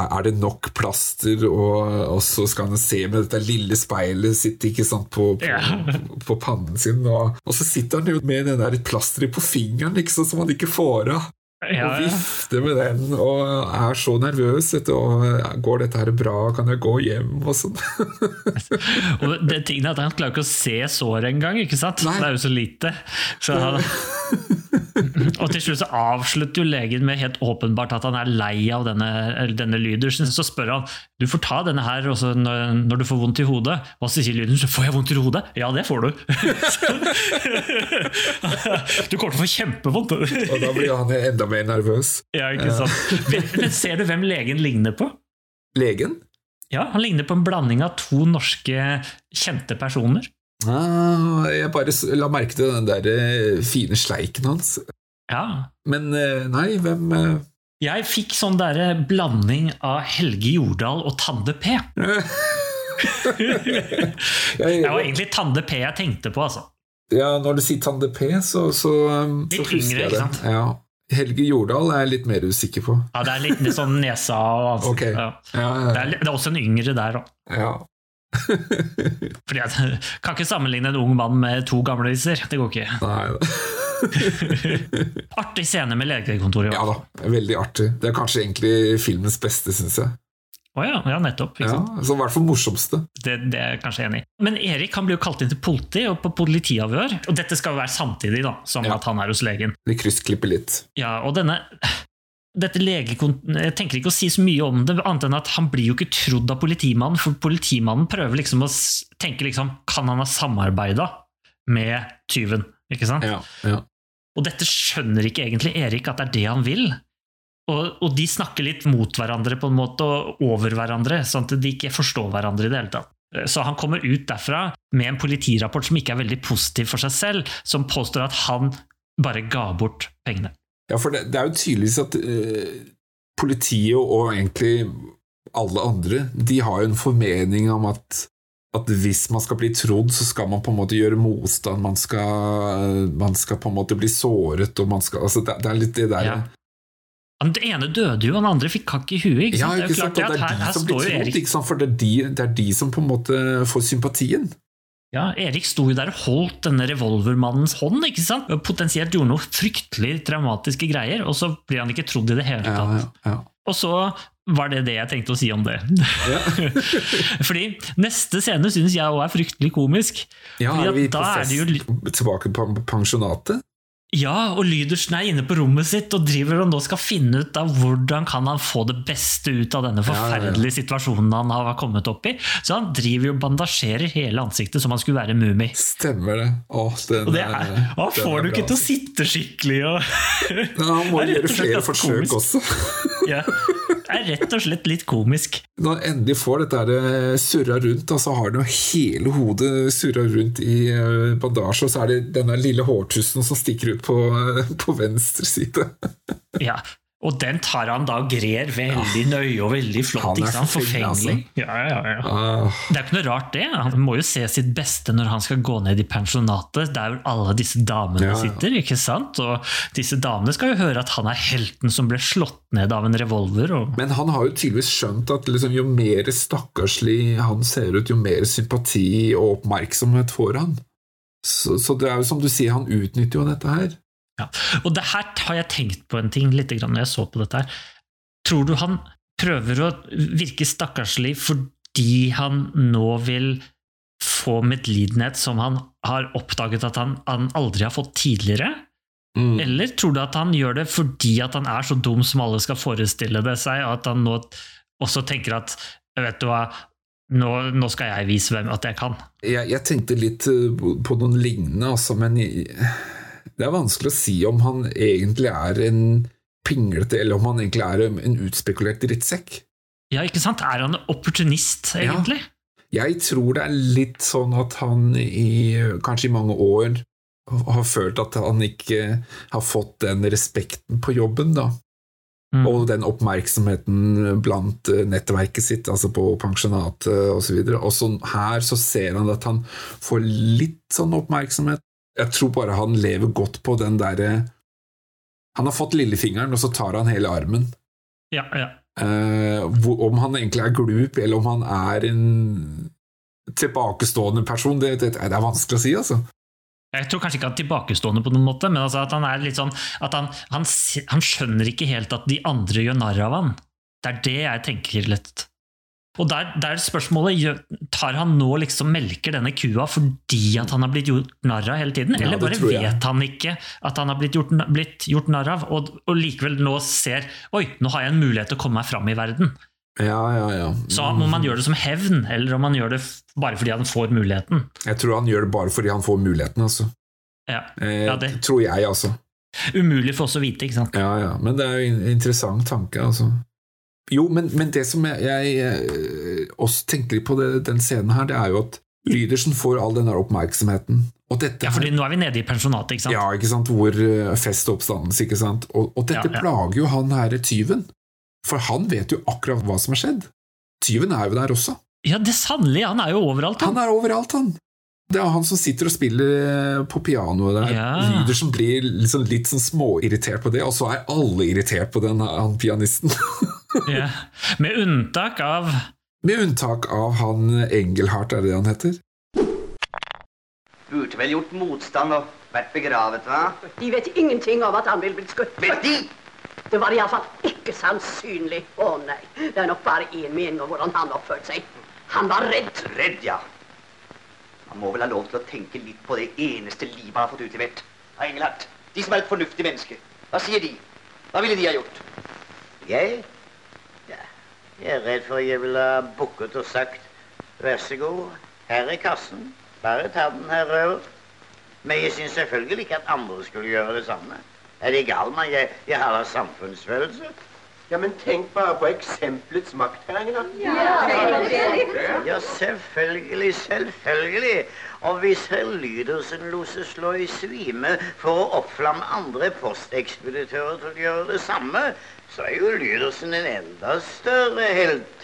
er det nok plaster? Og, og så skal han se med dette lille speilet sitt ikke sant, på, på, på, [laughs] på pannen sin. Og, og så sitter han jo med den der plasteret på fingeren sant, som han ikke får av. Ja, og vifter med den og er så nervøs. Etter, og Går dette her bra? Kan jeg gå hjem? Og sånn. [laughs] Og det tingen er at Han klarer ikke å se såret engang, ikke sant? Nei. Det er jo så lite. Så han, [laughs] og til slutt så avslutter jo legen med helt åpenbart at han er lei av denne, denne Lydersen. Så spør han du får ta denne her også når, når du får vondt i hodet. Hva sier Lydersen? Får jeg vondt i hodet? Ja, det får du. [laughs] du kommer til å få kjempevondt. Og da blir han enda mer nervøs. ja, ikke sant? Men ser du hvem legen ligner på? Legen? Ja, Han ligner på en blanding av to norske kjente personer. Ah, jeg bare la merke til den der eh, fine sleiken hans. Ja, Men eh, nei, hvem eh, Jeg fikk sånn derre blanding av Helge Jordal og Tande P. [laughs] Det var egentlig Tande P jeg tenkte på, altså. Ja, når du sier Tande P, så, så, um, så husker yngre, jeg ikke sant? Ja. Helge Jordal er jeg litt mer usikker på. Ja, Det er litt litt sånn nesa og ansikt. Ok. Ja. Ja, Det, er, det er også en yngre der òg. [laughs] Fordi jeg [laughs] kan ikke sammenligne en ung mann med to gamle viser. Det går ikke. Nei. [laughs] Artig scene med legekontoret. Ja da, veldig artig. Det er kanskje egentlig filmens beste, syns jeg. Å ja, ja, nettopp. Ikke Ja, så I hvert fall morsomste. Det, det er jeg kanskje enig i. Men Erik han blir jo kalt inn til politi og på politiavhør. Og dette skal jo være samtidig da, som Ja. at han er hos legen. Vi kryssklipper litt. Ja, og denne dette legekont... Jeg tenker ikke å si så mye om det, annet enn at han blir jo ikke trodd av politimannen, for politimannen prøver liksom å tenke liksom Kan han ha samarbeida med tyven? Ikke sant? Ja, ja. Og dette skjønner ikke egentlig Erik at det er det han vil. Og, og de snakker litt mot hverandre på en måte, og over hverandre, sånn at de ikke forstår hverandre i det hele tatt. Så han kommer ut derfra med en politirapport som ikke er veldig positiv for seg selv, som påstår at han bare ga bort pengene. Ja, for det, det er jo tydeligvis at uh, politiet og egentlig alle andre, de har jo en formening om at, at hvis man skal bli trodd, så skal man på en måte gjøre motstand, man skal, man skal på en måte bli såret, og man skal altså det, det er litt det der Ja. Den ene døde jo, den andre fikk hakk i huet. Ikke Ja, sant? det er jo klart Og det det er de her som blir trodd, ikke sant? for det er, de, det er de som på en måte får sympatien. Ja, Erik sto jo der og holdt denne revolvermannens hånd, ikke sant? Potensielt gjorde noe fryktelig traumatiske greier, og så blir han ikke trodd i det hele tatt. ja, ja. Og så var det det jeg tenkte å si om det. Ja. [laughs] Fordi neste scene syns jeg òg er fryktelig komisk. Ja, er vi på er jo tilbake på pensjonatet? Ja, og Lydersen er inne på rommet sitt og driver og nå skal finne ut av hvordan kan han få det beste ut av denne forferdelige situasjonen han har kommet opp i. Så han driver og bandasjerer hele ansiktet som han skulle være mumie. Stemmer det. Åh, den Og det er, den får du ikke til å altså. sitte skikkelig og Ja, han må gjøre flere forsøk også. ja, [laughs] Det er rett og slett litt komisk. Når han endelig får dette eh, surra rundt, og så har han jo hele hodet surra rundt i eh, bandasje, og så er det denne lille hårtussen som stikker ut på, eh, på venstre side. [laughs] Ja, Og den tar han da og grer veldig nøye og veldig flott. Han er ikke sant? forfengelig. Ja, ja, ja. Uh. Det er ikke noe rart, det. Han må jo se sitt beste når han skal gå ned i pensjonatet, der alle disse damene sitter. ikke sant? Og disse damene skal jo høre at han er helten som ble slått ned av en revolver. Og... Men han har jo tydeligvis skjønt at liksom, jo mer stakkarslig han ser ut, jo mer sympati og oppmerksomhet får han. Så, så det er jo som du sier, han utnytter jo dette her. Ja. Og det her har jeg tenkt på en ting litt når jeg så på dette her. Tror du han prøver å virke stakkarslig fordi han nå vil få medlidenhet som han har oppdaget at han, han aldri har fått tidligere? Mm. Eller tror du at han gjør det fordi at han er så dum som alle skal forestille det seg, og at han nå også tenker at vet du hva, nå, nå skal jeg vise hvem at jeg kan? Jeg, jeg tenkte litt eh, på noen lignende, altså, men jeg, det er vanskelig å si om han egentlig er en pinglete, eller om han egentlig er en utspekulert drittsekk. Ja, ikke sant? Er han en opportunist, egentlig? Jeg tror det er litt sånn at han i kanskje i mange år har følt at han ikke har fått den respekten på jobben, da. Mm. Og den oppmerksomheten blant eh, nettverket sitt, altså på pensjonatet osv. Og, og så her så ser han at han får litt sånn oppmerksomhet. Jeg tror bare han lever godt på den derre Han har fått lillefingeren, og så tar han hele armen. Ja, ja. Eh, hvor, om han egentlig er glup, eller om han er en tilbakestående person, det, det, det er vanskelig å si, altså. Jeg tror kanskje ikke han er tilbakestående på noen måte, men altså at han er litt sånn at han, han, han skjønner ikke helt at de andre gjør narr av han. Det er det jeg tenker litt. Og der, der er spørsmålet tar han nå liksom melker denne kua fordi at han har blitt gjort narr av hele tiden, eller ja, bare vet han ikke at han har blitt gjort, blitt gjort narr av, og, og likevel nå ser oi, nå har jeg en mulighet til å komme meg fram i verden. Ja, ja, ja. Så om man gjør det som hevn, eller om man gjør det bare fordi han får muligheten. Jeg tror han gjør det bare fordi han får muligheten, altså. Ja. Eh, Ja, det- Tror jeg, altså. Umulig for oss å vite, ikke sant? Ja, ja, men det er jo en interessant tanke, altså. Jo, men, men det som jeg, jeg eh, også tenker litt på det, den scenen her, det er jo at Lydersen får all den der oppmerksomheten. Ja, fordi nå er vi nede i pensjonatet, ikke sant? Ja, ikke sant, hvor eh, fest og oppstandelse, ikke sant. Og, og dette Ja, ja. plager jo han her tyven. For han vet jo akkurat hva som har skjedd. Tyven er jo der også. Ja, det sannelig, han er jo overalt. Han Han. er overalt, han. Det er han som sitter og spiller eh, på pianoet der. Ja. Lydersen blir liksom litt sånn småirritert på det, og så er alle irritert på den, han pianisten. [laughs] Ja. Med unntak av Med unntak av han Engelhardt, er det han heter? Burde vel gjort motstand og vært begravet, hva? De vet ingenting om at han vil bli skutt. Vet de? Det var iallfall ikke sannsynlig. Å nei. Det er nok bare én mening om hvordan han oppførte seg. Han var redd. Redd, ja. Man må vel ha lov til å tenke litt på det eneste livet han har fått utlevert. av Engelhardt, de som er et fornuftig menneske. Hva sier de? Hva ville de ha gjort? Jeg? Ja, jeg er redd for jeg ville ha bukket og sagt Vær så god, her er kassen. Bare ta den, herr røver. Men jeg syns selvfølgelig ikke at andre skulle gjøre det samme. Er de gal, mann? Jeg, jeg har da samfunnsfølelse. Ja, men tenk bare på eksempelets makt, herr Engelhardt. Ja, selvfølgelig, selvfølgelig. Og hvis herr Lydersen lot seg slå i svime for å oppflamme andre postekspeditører til å gjøre det samme, så er jo Lydersen en enda større helt.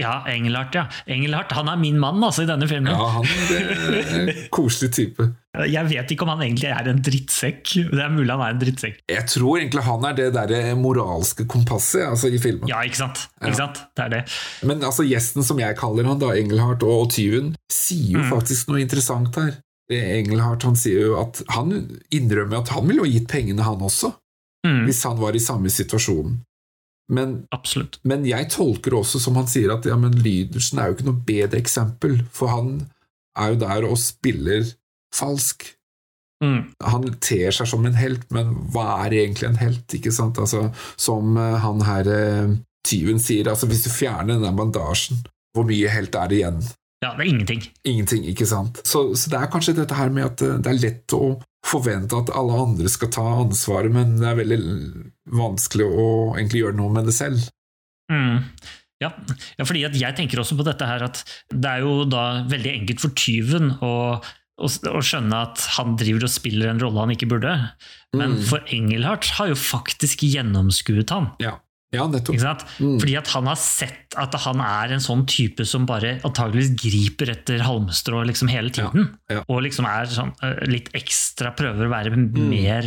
Ja, Engelhardt, ja. Engelhardt, han er min mann altså, i denne filmen. Ja, han er en [laughs] koselig type. Jeg vet ikke om han egentlig er en drittsekk. Det er mulig han er en drittsekk. Jeg tror egentlig han er det der moralske kompasset altså, i filmen. Ja, ikke sant? Ja. Ikke sant? Det er det. Men altså, gjesten som jeg kaller han, da, Engelhardt og, og tyven, sier jo Mm. faktisk noe interessant her. Engelhardt han sier jo at han innrømmer at han ville jo gitt pengene, han også, Mm, hvis han var i samme situasjon. Men, men jeg tolker også som han sier at ja, men Lydersen er jo ikke noe bedre eksempel, for han er jo der og spiller falsk. Mm, Han ter seg som en helt, men hva er egentlig en helt? ikke sant? Altså, som eh, han her eh, tyven sier, altså hvis du fjerner den der bandasjen, hvor mye helt er det igjen? Ja, det er ingenting. Ingenting, ikke sant? Så, så det er kanskje dette her med at eh, det er lett å forvente at alle andre skal ta ansvaret, men det er veldig vanskelig å egentlig gjøre noe med det selv. Mm. Ja, ja, fordi at jeg tenker også på dette her at det er jo da veldig enkelt for tyven å, å, å skjønne at han driver og spiller en rolle han ikke burde. Men Mm. for Engelhardt har jo faktisk gjennomskuet han. Ja, ja nettopp. Mm. Fordi at han har sett at han er en sånn type som bare antageligvis griper etter halmstrå liksom hele tiden. Ja, ja. Og liksom er sånn, litt ekstra, prøver å være Mm. mer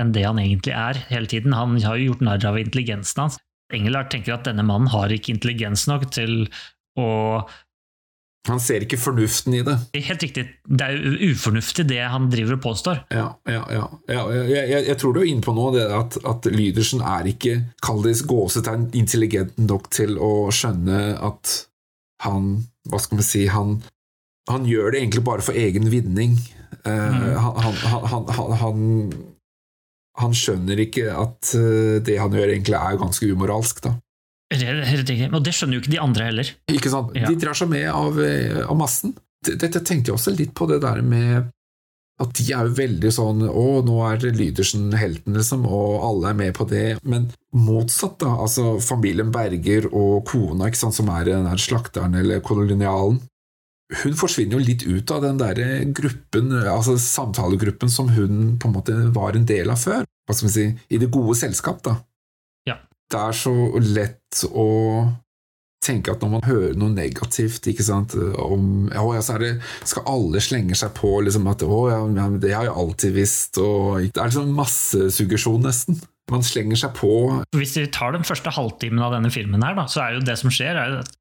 enn det han egentlig er hele tiden. Han har jo gjort narr av intelligensen hans. Engelhardt tenker at denne mannen har ikke intelligens nok til å Han ser ikke fornuften i det. Helt riktig, det er jo ufornuftig det han driver og påstår. Ja, ja, ja. ja jeg, jeg, jeg tror du er inne på nå det at, at Lydersen er ikke, kall det gåsetegn, intelligent nok til å skjønne at han Hva skal vi si Han, han gjør det egentlig bare for egen vinning. Eh, Mm. han, han, han, han, han, han skjønner ikke at eh, det han gjør, egentlig er ganske umoralsk. da. Helt riktig. Og det skjønner jo ikke de andre heller. Ikke sant? Ja. De drar seg med av, eh, av massen. Dette tenkte jeg også litt på det der med at de er jo veldig sånn Å, nå er det Lydersen helten, liksom, og alle er med på det. Men motsatt, da. Altså familien Berger og kona, ikke sant, som er den der slakteren eller kolonialen. Hun forsvinner jo litt ut av den der gruppen, altså samtalegruppen som hun på en måte var en del av før. Hva skal vi si, I det gode selskap, da. Det er så lett å tenke at når man hører noe negativt ikke sant, om å, ja, så det, skal alle slenge seg på liksom at å, ja, det har jeg alltid visst. Og, det er liksom massesuggesjon, nesten. Man slenger seg på. Hvis vi tar den første halvtimen av denne filmen, her, da, så er jo det som skjer, er jo at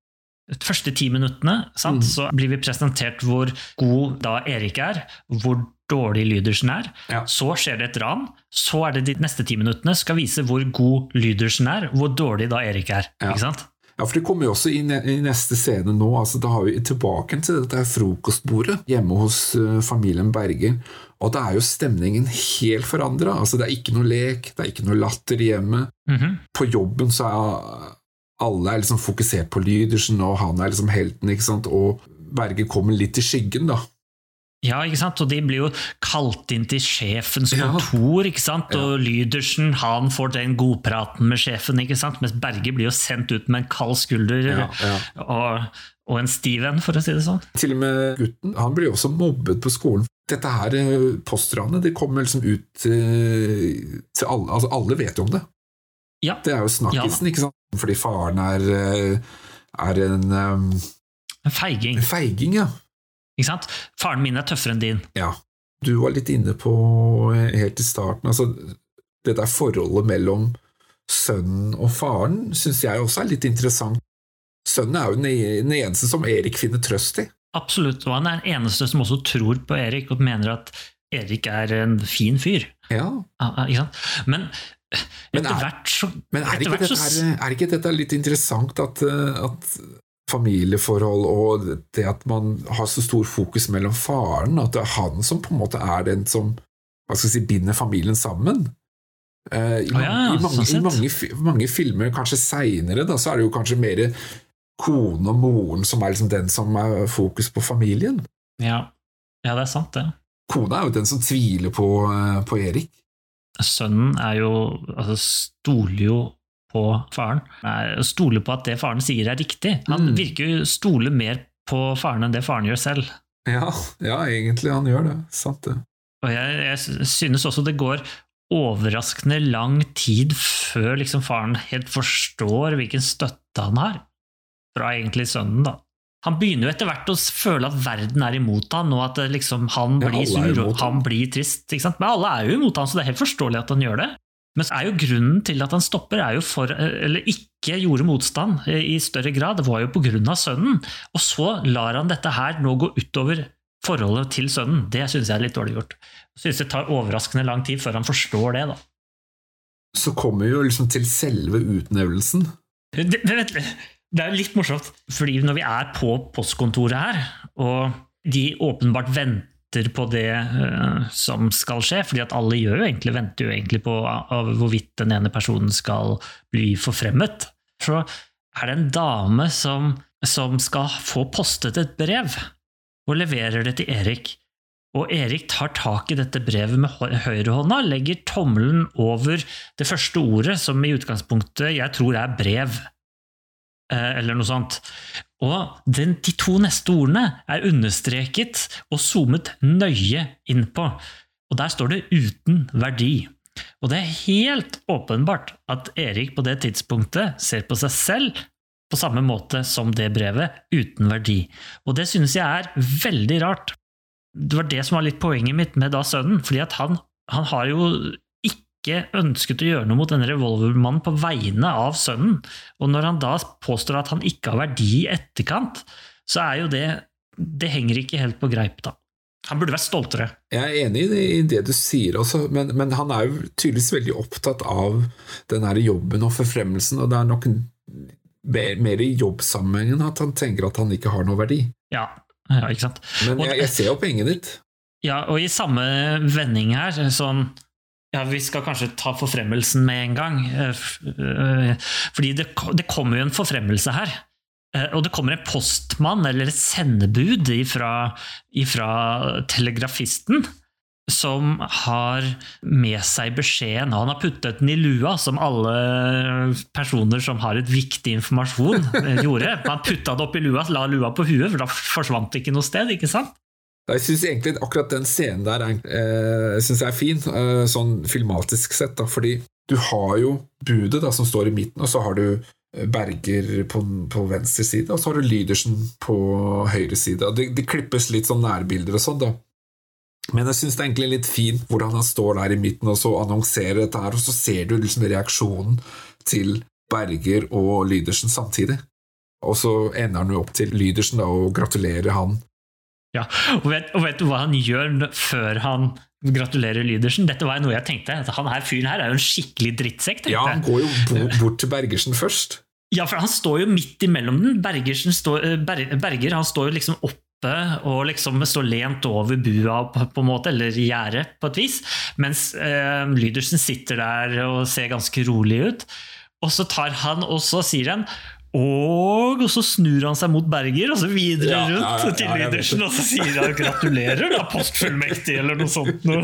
de første ti minuttene sant, Mm. så blir vi presentert hvor god da Erik er, hvor dårlig Lydersen er. Ja. Så skjer det et ran. Så er det de neste ti minuttene skal vise hvor god Lydersen er, hvor dårlig da Erik er. Ja. Ikke sant? Ja, for det kommer jo også i, i neste scene nå. altså Da har vi tilbake til dette frokostbordet hjemme hos eh, familien Berger. Og da er jo stemningen helt forandra. Altså, det er ikke noe lek, det er ikke noe latter i hjemmet. Mhm. På jobben så er alle er liksom fokusert på Lydersen, og han er liksom helten, ikke sant? og Berger kommer litt i skyggen, da. Ja, ikke sant? Og de blir jo kalt inn til sjefens kontor, ikke sant? Og Lydersen han får den godpraten med sjefen, ikke sant? mens Berge blir jo sendt ut med en kald skulder Ja, ja. Og, og en stiv en, for å si det sånn. Til og med gutten han blir jo også mobbet på skolen. Dette her eh, postranet det kommer liksom ut eh, til alle. Altså, alle vet jo om det. Ja. Det er jo snakkisen, ikke sant? Fordi faren er, eh, er en um, En feiging. feiging, ja. Ikke sant? Faren min er tøffere enn din. ja. Du var litt inne på eh, helt i starten, altså det der forholdet mellom sønnen og faren syns jeg også er litt interessant. Sønnen er jo den e- eneste som Erik finner trøst i. Absolutt. Og han er den eneste som også tror på Erik og mener at Erik er en fin fyr. Ja, Ja? Men etter er- hvert så Men er ikke, dette, er ikke dette litt interessant at, eh, at familieforhold og det at man har så stor fokus mellom faren, at det er han som på en måte er den som hva skal jeg si, binder familien sammen? Uh, I, mange, ja, i, mange, sånn i mange, mange filmer, kanskje seinere, så er det jo kanskje mer kone og moren som er liksom den som er fokus på familien. ja. ja, det er sant, det. Kona er jo den som tviler på, eh, på Erik. Sønnen er jo altså stoler jo på faren. Nei, stoler på at det faren sier er riktig. Han Mm. virker jo stole mer på faren enn det faren gjør selv. Ja, ja, egentlig, han gjør det. Sant det. Og jeg, jeg synes også det går overraskende lang tid før liksom faren helt forstår hvilken støtte han har fra egentlig sønnen. da. Han begynner jo etter hvert å føle at verden er imot han, og at liksom, han blir er sur og han. blir trist. Men alle er jo imot han, så det er helt forståelig at han gjør det. Men er jo grunnen til at han stopper, er jo for, eller ikke gjorde motstand i større grad, det var jo av sønnen. Og så lar han dette her nå gå utover forholdet til sønnen. Det synes jeg er litt dårlig gjort. Jeg synes det tar overraskende lang tid før han forstår det. da. Så kommer vi jo liksom til selve utnevnelsen. Det, det, det er jo litt morsomt, fordi når vi er på postkontoret her, og de åpenbart venter på det uh, som skal skje, fordi at alle jo egentlig, venter jo egentlig på hvorvidt den ene personen skal bli forfremmet, så er det en dame som, som skal få postet et brev, og leverer det til Erik. Og Erik tar tak i dette brevet med hø- høyrehånda, legger tommelen over det første ordet, som i utgangspunktet jeg tror er brev, eh, eller noe sånt. Og den, de to neste ordene er understreket og zoomet nøye inn på. Og der står det 'uten verdi'. Og det er helt åpenbart at Erik på det tidspunktet ser på seg selv på samme måte som det brevet, uten verdi. Og det synes jeg er veldig rart. Det var det som var litt poenget mitt med da sønnen, fordi at han, han har jo ikke ønsket å gjøre noe mot denne revolvermannen på vegne av sønnen. Og når han da påstår at han ikke har verdi i etterkant, så er jo det Det henger ikke helt på greip, da. Han burde vært stoltere. Jeg er enig i det, du sier også, men, men, han er jo tydeligvis veldig opptatt av den her jobben og forfremmelsen, og det er nok mer, mer i jobbsammenhengen at han tenker at han ikke har noe verdi. Ja, ja ikke sant. Men jeg, jeg ser jo poenget ditt. Ja, og i samme vending her, sånn ja, Vi skal kanskje ta forfremmelsen med en gang. Eh, eh, fordi det, det kommer jo en forfremmelse her. Eh, og det kommer en postmann, eller et sendebud, ifra, telegrafisten. Som har med seg beskjeden, og han har puttet den i lua, som alle personer som har et viktig informasjon, gjorde. Han putta det opp i lua, la lua på huet, for da forsvant det ikke noe sted. ikke sant? Jeg syns egentlig akkurat den scenen der er, eh, synes jeg er fin, eh, sånn filmatisk sett. Da, fordi du har jo budet da, som står i midten, og så har du Berger på, på, venstre side, og så har du Lydersen på høyre side. Det, de klippes litt sånn nærbilder og sånn, da. Men jeg syns det er egentlig litt fint hvordan han står der i midten og så annonserer dette her, og så ser du liksom reaksjonen til Berger og Lydersen samtidig. Og så ender han jo opp til Lydersen da, og gratulerer han. Ja, og vet, og vet du hva han gjør før han Gratulerer, Lydersen. Dette var noe jeg tenkte. Han her fyren her er jo en skikkelig drittsekk. Ja, han går jo bort til Bergersen først. Ja, for han står jo midt imellom den. Står, eh, Berger han står jo liksom oppe og liksom står lent over bua, på en måte, eller gjerdet, på et vis. Mens eh, Lydersen sitter der og ser ganske rolig ut. Og så tar han, og så sier han og, så snur han seg mot Berger, og så videre ja, rundt ja, ja, til Lydersen, og så sier han 'gratulerer, da, postfullmektig', eller noe sånt noe.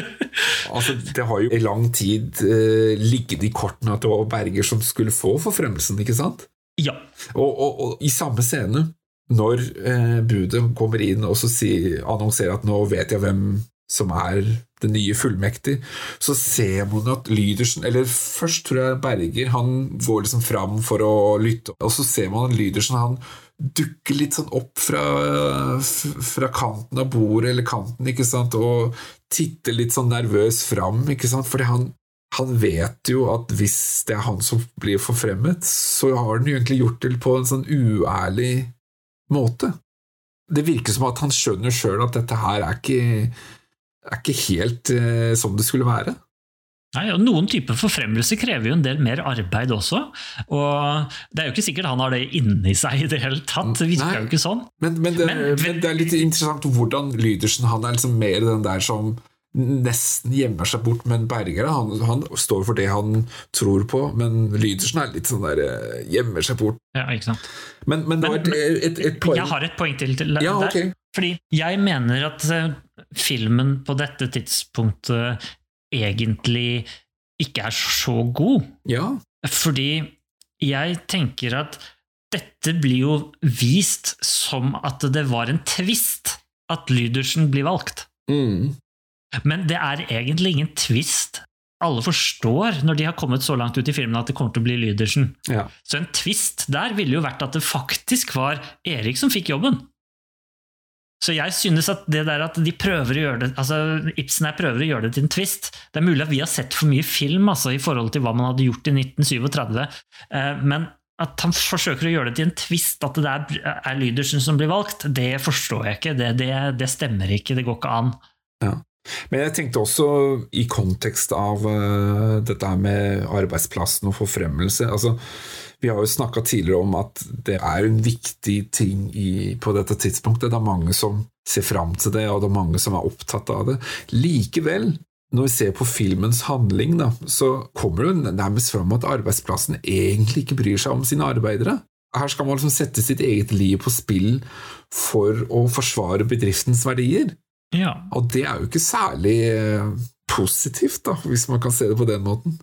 [laughs] altså, det har jo i lang tid uh, ligget i kortene at det var Berger som skulle få forfremmelsen, ikke sant? Ja. Og, og, og i samme scene, når uh, budet kommer inn og så sier, annonserer at 'nå vet jeg hvem som er den nye fullmektig, så ser man at Lydersen Eller først tror jeg Berger han går liksom fram for å lytte, og så ser man at Lydersen han dukker litt sånn opp fra, fra kanten av bordet eller kanten, ikke sant, og titter litt sånn nervøs fram, ikke sant, fordi han, han vet jo at hvis det er han som blir forfremmet, så har han jo egentlig gjort det på en sånn uærlig måte. Det virker som at han skjønner sjøl at dette her er ikke er ikke helt eh, som det skulle være. Nei, og Noen typer forfremmelse krever jo en del mer arbeid også. og Det er jo ikke sikkert han har det inni seg i det hele tatt. Det virker Nei, jo ikke sånn. Men, men, det, men, men, det, er litt interessant hvordan Lydersen han er liksom mer den der som nesten gjemmer seg bort, men Berger han, han, står for det han tror på. Men Lydersen er litt sånn der eh, gjemmer seg bort. Ja, ikke sant. Men, men, det var et, et, et, poeng Jeg har et poeng til, til ja, okay. Fordi jeg mener at eh, filmen på dette tidspunktet egentlig ikke er så god. Ja. Fordi jeg tenker at dette blir jo vist som at det var en tvist at Lydersen blir valgt. Mm. Men det er egentlig ingen tvist. Alle forstår når de har kommet så langt ut i filmen at det kommer til å bli Lydersen. Ja. Så en tvist der ville jo vært at det faktisk var Erik som fikk jobben. Så jeg synes at det der at de prøver å gjøre det altså Ibsen her prøver å gjøre det til en twist. Det er mulig at vi har sett for mye film altså, i forhold til hva man hadde gjort i 1937, eh, men at han forsøker å gjøre det til en twist, at det er, er Lydersen som blir valgt, det forstår jeg ikke. Det, det, det stemmer ikke. Det går ikke an. Ja. Men jeg tenkte også i kontekst av uh, dette med arbeidsplassen og forfremmelse. altså vi har jo snakka tidligere om at det er en viktig ting i, på dette tidspunktet. Det er mange som ser fram til det, og det er mange som er opptatt av det. Likevel, når vi ser på filmens handling, da, så kommer det nærmest fram at arbeidsplassen egentlig ikke bryr seg om sine arbeidere. Her skal man liksom sette sitt eget liv på spill for å forsvare bedriftens verdier. Ja. Og det er jo ikke særlig eh, positivt, da, hvis man kan se det på den måten.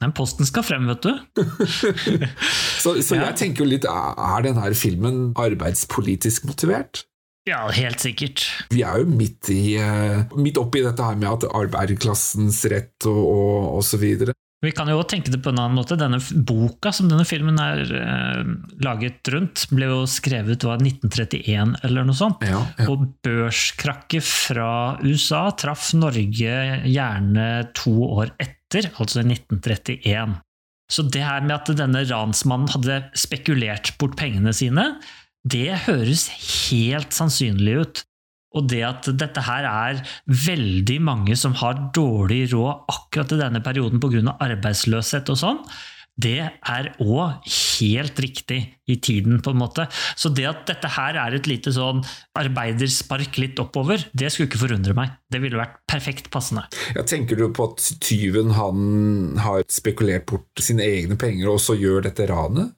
Den posten skal frem, vet du. [laughs] Så, så jeg tenker jo litt, er denne filmen arbeidspolitisk motivert? Ja, helt sikkert. Vi er jo midt, i, eh, midt oppi dette her med at arbeiderklassens rett og, og, og så videre. Vi kan jo også tenke det på en annen måte. Denne boka som denne filmen er eh, laget rundt, ble jo skrevet var 1931 eller noe sånt. Ja, ja. Og børskrakket fra USA traff Norge gjerne to år etter, altså 1931. Så det her med at denne ransmannen hadde spekulert bort pengene sine, det høres helt sannsynlig ut. Og det at dette her er veldig mange som har dårlig råd akkurat i denne perioden pga. arbeidsløshet og sånn, det er òg helt riktig i tiden, på en måte. Så det at dette her er et lite sånn arbeiderspark litt oppover, det skulle ikke forundre meg. Det ville vært perfekt passende. Ja, tenker du på at tyven han har spekulert bort sine egne penger, og så gjør dette ranet?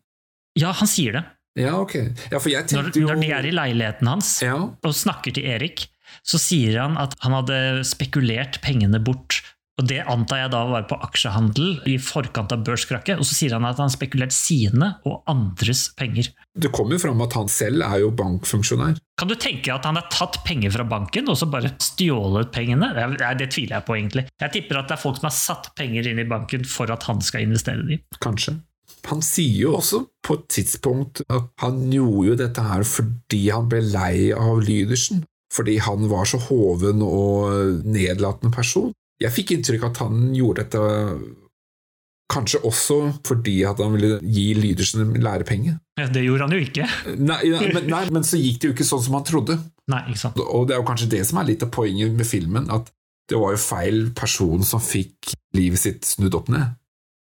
Ja, han sier det. Ja, ok. Ja, Når, når de er i leiligheten hans Ja, og snakker til Erik, så sier han at han hadde spekulert pengene bort. Og Det antar jeg da var på aksjehandel i forkant av børskrakket. Og så sier han at han har spekulert sine og andres penger. det kommer jo fram at han selv er jo bankfunksjonær. Kan du tenke at han har tatt penger fra banken og så bare stjålet pengene? Det, det tviler jeg på, egentlig. Jeg tipper at det er folk som har satt penger inn i banken for at han skal investere dem. Kanskje. Han sier jo også på et tidspunkt at han gjorde jo dette her fordi han ble lei av Lydersen. Fordi han var så hoven og nedlatende person. Jeg fikk inntrykk av at han gjorde dette kanskje også fordi at han ville gi Lydersen en lærepenge. Det gjorde han jo ikke. Nei, nei, men, nei, men så gikk det jo ikke sånn som han trodde. Nei, ikke sant. Og det er jo kanskje det som er litt av poenget med filmen, at det var jo feil person som fikk livet sitt snudd opp ned.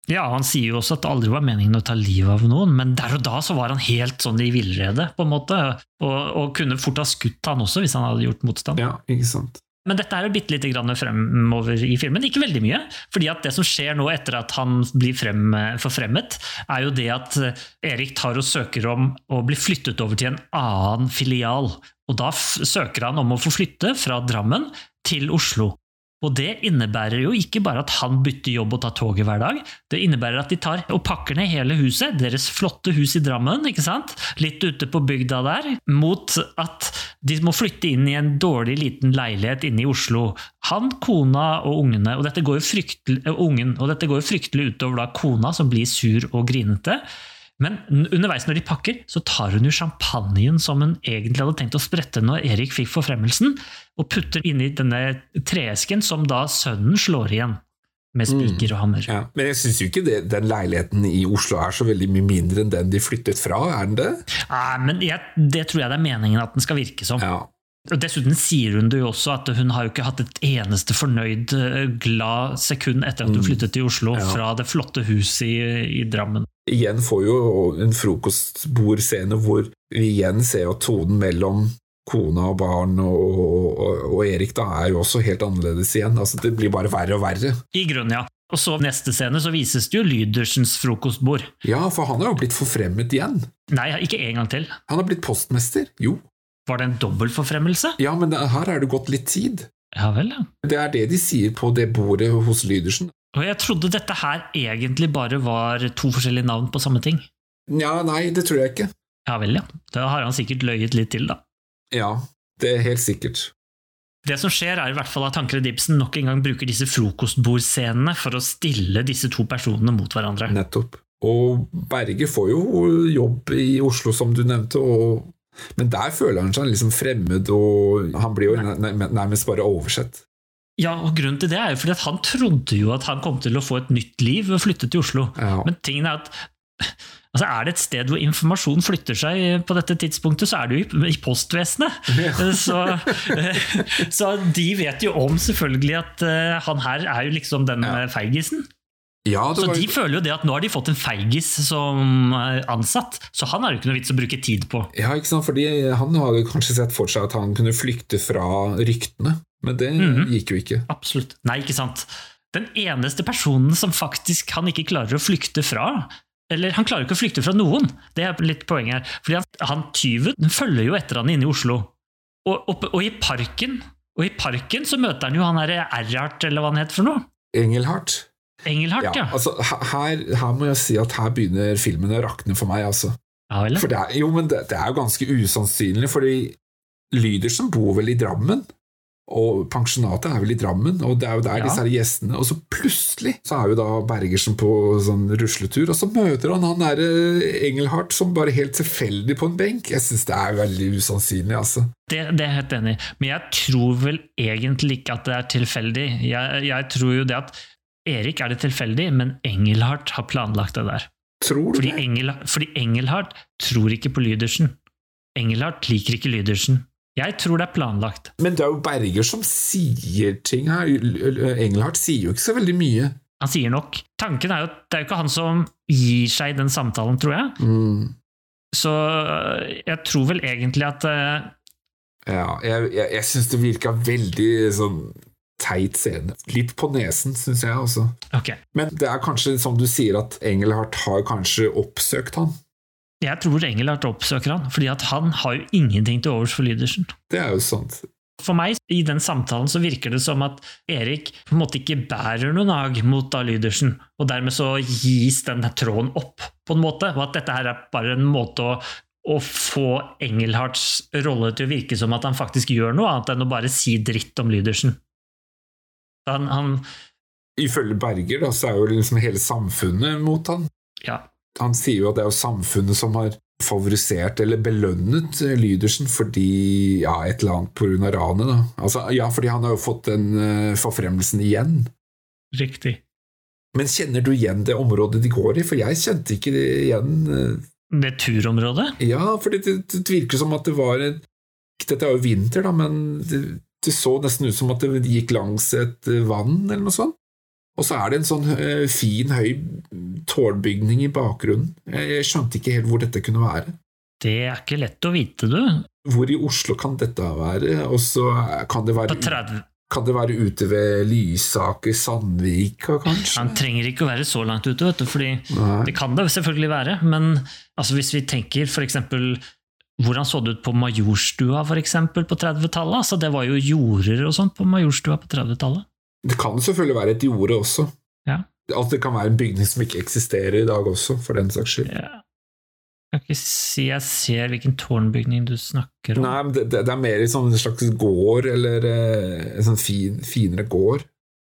Ja, Han sier jo også at det aldri var meningen å ta livet av noen, men der og da så var han helt sånn i villrede, på en måte, og, og kunne fort ha skutt han også hvis han hadde gjort motstand. Ja, ikke sant? Men dette er jo bitte lite grann fremover i filmen, ikke veldig mye. fordi at det som skjer nå etter at han blir frem, forfremmet, er jo det at Erik tar og søker om å bli flyttet over til en annen filial. Og da søker han om å få flytte fra Drammen til Oslo. Og det innebærer jo ikke bare at han bytter jobb og tar toget hver dag, det innebærer at de tar og pakker ned hele huset, deres flotte hus i Drammen, ikke sant? litt ute på bygda der, mot at de må flytte inn i en dårlig liten leilighet inne i Oslo. Han, kona og ungene, og dette går jo fryktelig, ungen, og dette går jo fryktelig utover da kona som blir sur og grinete. Men underveis når de pakker, så tar hun jo champagnen som hun egentlig hadde tenkt å sprette når Erik fikk forfremmelsen, og putter inni denne treesken som da sønnen slår igjen med spiker og hammer. Ja. Men jeg syns jo ikke det, den leiligheten i Oslo er så veldig mye mindre enn den de flyttet fra, er den det? Nei, men jeg, det tror jeg det er meningen at den skal virke som. Ja. Og Dessuten sier hun det jo også at hun har jo ikke hatt et eneste fornøyd, eh, glad sekund etter at hun flyttet til Oslo fra det flotte huset i, i Drammen. Igjen får jo en frokostbordscene hvor vi igjen ser at tonen mellom kona og barn og, og, og Erik da er jo også helt annerledes igjen. Altså, det blir bare verre og verre. I grunnen, ja. Og så neste scene så vises det jo Lydersens frokostbord. Ja, for han har jo blitt forfremmet igjen. Nei, ikke en gang til. Han har blitt postmester. Jo. Var det en dobbeltforfremmelse? Ja, men her er det gått litt tid. Ja vel, ja. Det er det de sier på det bordet hos Lydersen. Og jeg trodde dette her egentlig bare var to forskjellige navn på samme ting. Ja, nei, det tror jeg ikke. Ja vel, ja. Da har han sikkert løyet litt til, da. Ja, det er helt sikkert. Det som skjer, er i hvert fall at Tankred Ibsen nok en gang bruker disse frokostbordscenene for å stille disse to personene mot hverandre. Nettopp. Og Berge får jo jobb i Oslo, som du nevnte, og... men der føler han seg liksom fremmed, og han blir jo nærmest bare oversett. Ja, og grunnen til det er jo fordi at han trodde jo at han kom til å få et nytt liv ved å flytte til Oslo. Ja. Men tingen er at altså er det et sted hvor informasjon flytter seg på dette tidspunktet, så er det jo i, i postvesenet. [laughs] Så, så de vet jo om selvfølgelig at eh, han her er jo liksom den Ja. eh, feigisen. Ja, Så var, de føler jo det at nå har de fått en feigis som eh, ansatt, så han har jo ikke noe vits å bruke tid på. ja, ikke sant? Fordi han hadde kanskje sett for seg at han kunne flykte fra ryktene, men det Mhm. gikk jo ikke. Absolutt. Nei, ikke sant. Den eneste personen som faktisk han ikke klarer å flykte fra, eller han klarer ikke å flykte fra noen, det er litt poenget her. Fordi han, han tyven følger jo etter han inne i Oslo. Og, og, og i parken og i parken så møter han jo han derre Erhard, eller hva han het for noe. Engelhardt. Engelhardt, ja. altså, her, her må jeg si at her begynner filmen å rakne for meg, altså. ja For det er, jo, men det, det er jo ganske usannsynlig, fordi Lydersen bor vel i Drammen, og pensjonatet er vel i Drammen, og det er jo der Ja. disse her gjestene Og så plutselig så er jo da Bergersen på sånn rusletur, og så møter han han derre Engelhardt som bare helt tilfeldig på en benk. Jeg syns det er veldig usannsynlig, altså. Det, det er jeg helt enig i. Men jeg tror vel egentlig ikke at det er tilfeldig. Jeg, jeg tror jo det at Erik er det tilfeldig, men Engelhardt har planlagt det der. Tror du Fordi, det? Engel, fordi Engelhardt tror ikke på Lydersen. Engelhardt liker ikke Lydersen. Jeg tror det er planlagt. Men det er jo Berger som sier ting her. Engelhardt sier jo ikke så veldig mye. Han sier nok. Tanken er jo at det er jo ikke han som gir seg i den samtalen, tror jeg. Mm. Så øh, jeg tror vel egentlig at uh... Ja, jeg, jeg, jeg syns det virka veldig sånn teit scene. Litt på nesen, syns jeg også. Ok. Men det er kanskje som du sier, at Engelhardt har kanskje oppsøkt han. Jeg tror Engelhardt oppsøker han, fordi at han har jo ingenting til overs for Lydersen. Det er jo sant. For meg, i den samtalen, så virker det som at Erik på en måte ikke bærer noen nag mot da Lydersen, og dermed så gis den tråden opp, på en måte, og at dette her er bare en måte å, å få Engelhardts rolle til å virke som at han faktisk gjør noe annet enn å bare si dritt om Lydersen. Han, han Ifølge Berger da, så er jo liksom hele samfunnet mot han. ja, Han sier jo at det er jo samfunnet som har favorisert eller belønnet eh, Lydersen fordi ja, et eller annet av ranet. da. Altså, ja, fordi han har jo fått den uh, forfremmelsen igjen. riktig. Men kjenner du igjen det området de går i? For jeg kjente ikke det igjen. eh. Det turområdet? Ja, for det, det, virker som at det var Dette er jo vinter, da, men det, det så nesten ut som at det gikk langs et vann, eller noe sånt. Og så er det en sånn eh, fin, høy tårnbygning i bakgrunnen. Jeg, skjønte ikke helt hvor dette kunne være. Det er ikke lett å vite, du. Hvor i Oslo kan dette være? Og så kan det På være, 30 kan det være ute ved Lysaker, Sandvika, kanskje? Han trenger ikke å være så langt ute, vet du, fordi Nei. det kan det selvfølgelig være, men altså, hvis vi tenker eksempel hvordan så det ut på Majorstua for eksempel, på 30-tallet? Altså, det var jo jorder og sånt på Majorstua på 30-tallet. Det kan selvfølgelig være et jorde også. Ja. At det kan være en bygning som ikke eksisterer i dag også, for den saks skyld. Ja. Jeg kan ikke si jeg ser hvilken tårnbygning du snakker om. Nei, men det, det det er mer i sånn en slags gård, eller eh, en sånn fin, finere gård.